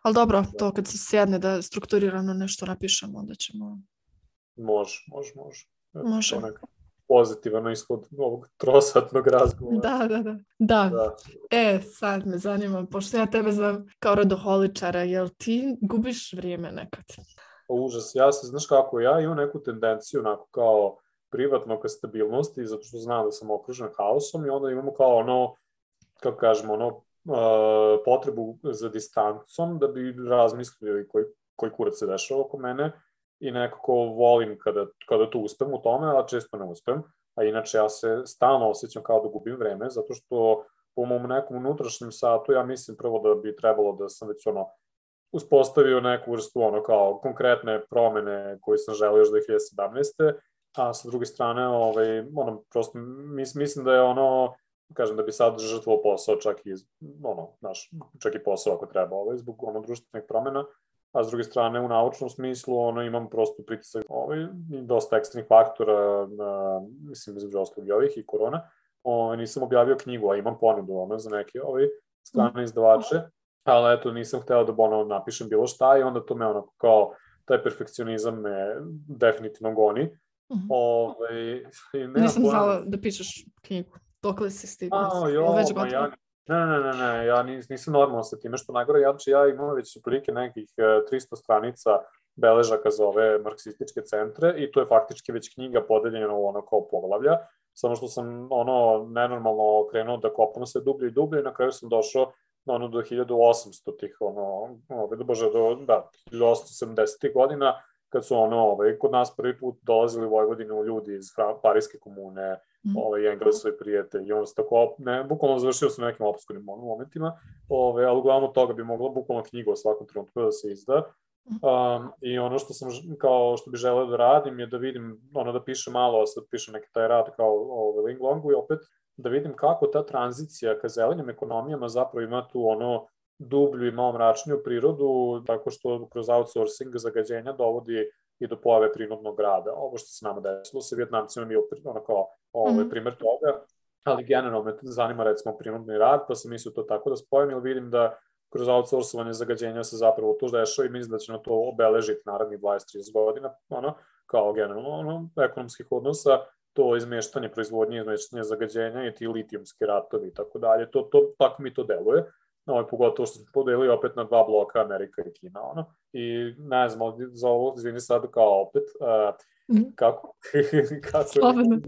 Ali dobro, to kad se sjedne da strukturirano nešto napišemo, onda ćemo... Može, može, može. Može. Pozitivan ishod ovog trosatnog razgovora. Da, da, da, da. Da. E, sad me zanima, pošto ja tebe znam kao radoholičara, jel ti gubiš vrijeme nekad? Užas, ja se, znaš kako, ja imam neku tendenciju, onako kao privatno ka stabilnosti, zato što znam da sam okružen haosom i onda imamo kao ono, kako kažemo, ono, uh, potrebu za distancom da bi razmislili koji, koji kurac se dešava oko mene i nekako volim kada, kada tu uspem u tome, a često ne uspem. A inače ja se stalno osjećam kao da gubim vreme, zato što po mom nekom unutrašnjem satu ja mislim prvo da bi trebalo da sam već ono uspostavio neku vrstu ono kao konkretne promene koje sam želeo još 2017. A sa druge strane, ovaj, ono, prosto mis, mislim da je ono, kažem da bi sad žrtvovao posao čak i, ono, naš, čak i posao ako treba, ovaj, zbog ono društvenih promena, a s druge strane u naučnom smislu ono imam prosto pritisak ovaj, dosta ekstremnih faktora, na, mislim između ostalog i ovih i korona. Ovaj, nisam objavio knjigu, a imam ponudu ono, za neke ovaj, strane mhm. izdavače, ali eto nisam hteo da ono, napišem bilo šta i onda to me ono kao taj perfekcionizam me definitivno goni. Mm -hmm. Ove, i nisam znala da pišeš knjigu. Dokle si stigla? A, jo, već ma ja, Ne, ne, ne, ne, ja nisam normalno sa time što najgore, ja, znači ja imam već prilike nekih 300 e, stranica beležaka za ove marksističke centre i to je faktički već knjiga podeljena u ono kao poglavlja, samo što sam ono nenormalno krenuo da kopam sve dublje i dublje i na kraju sam došao ono do 1800 tih, ono, ove, da bože, do, da, 1870 godina, kad su ono, ovaj, kod nas prvi put dolazili u Vojvodinu ljudi iz Parijske komune, mm. ovaj, Englesovi prijatelji, i on se tako, ne, bukvalno završio sam nekim obskurnim momentima, ovaj, ali uglavnom toga bi mogla bukvalno knjiga u svakom trenutku da se izda. Um, I ono što sam, kao što bi želeo da radim je da vidim, ono da pišem malo, sad pišem neki taj rad kao ovaj, Ling Longu i opet da vidim kako ta tranzicija ka zelenim ekonomijama zapravo ima tu ono dublju i malo mračniju prirodu, tako što kroz outsourcing zagađenja dovodi i do pojave prinudnog rada. Ovo što se nama desilo sa Vjetnamcima bio ono kao ovaj, -hmm. primer toga, ali generalno me zanima recimo prinudni rad, pa sam mislio to tako da spojim, ili vidim da kroz outsourcovanje zagađenja se zapravo to dešava i mislim da će na to obeležiti narednih 20-30 godina, ono, kao generalno ono, ekonomskih odnosa, to izmeštanje proizvodnje, izmeštanje zagađenja i ti litijumski ratovi i tako dalje, to, to, tako mi to deluje ovaj, pogotovo što smo podelili opet na dva bloka Amerika i Kina, ono. I ne znam, za ovo, izvini sad kao opet, uh, kako? (laughs) kako Slobodno.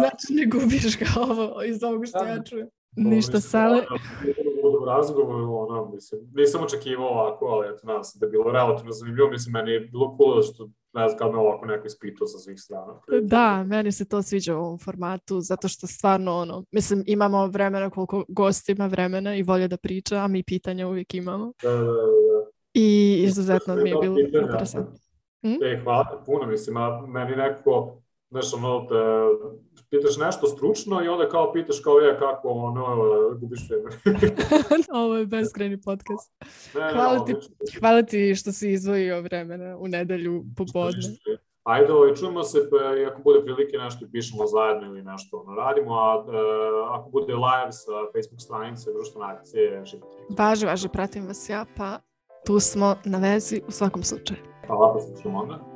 znači ne gubiš ga ovo iz ovoga što ja čujem. Ništa, sale. U razgovoru, ono, mislim, nisam očekivao ovako, ali eto, nadam se da je bilo relativno zanimljivo, mislim, meni je bilo cool što ne znam kad me ovako neko ispitao sa svih strana. Da, meni se to sviđa u ovom formatu, zato što stvarno, ono, mislim, imamo vremena koliko gost ima vremena i volje da priča, a mi pitanja uvijek imamo. Da, da, da. da. I izuzetno mi je bilo interesantno. Hm? E, hvala puno, mislim, a meni neko, znaš, ono, da pitaš nešto stručno i onda kao pitaš kao je kako ono, gubiš vreme. (laughs) Ovo je beskrajni podcast. Ne, hvala, ti, hvala ti što si izvojio vremena u nedelju popodne. Ajde, ovaj, čujemo se, pa, i ako bude prilike nešto pišemo zajedno ili nešto ono, radimo, a e, ako bude live sa Facebook stranice, društvene akcije, šipite. Važe, važe, pratim vas ja, pa tu smo na vezi u svakom slučaju. Hvala, pa slučamo onda.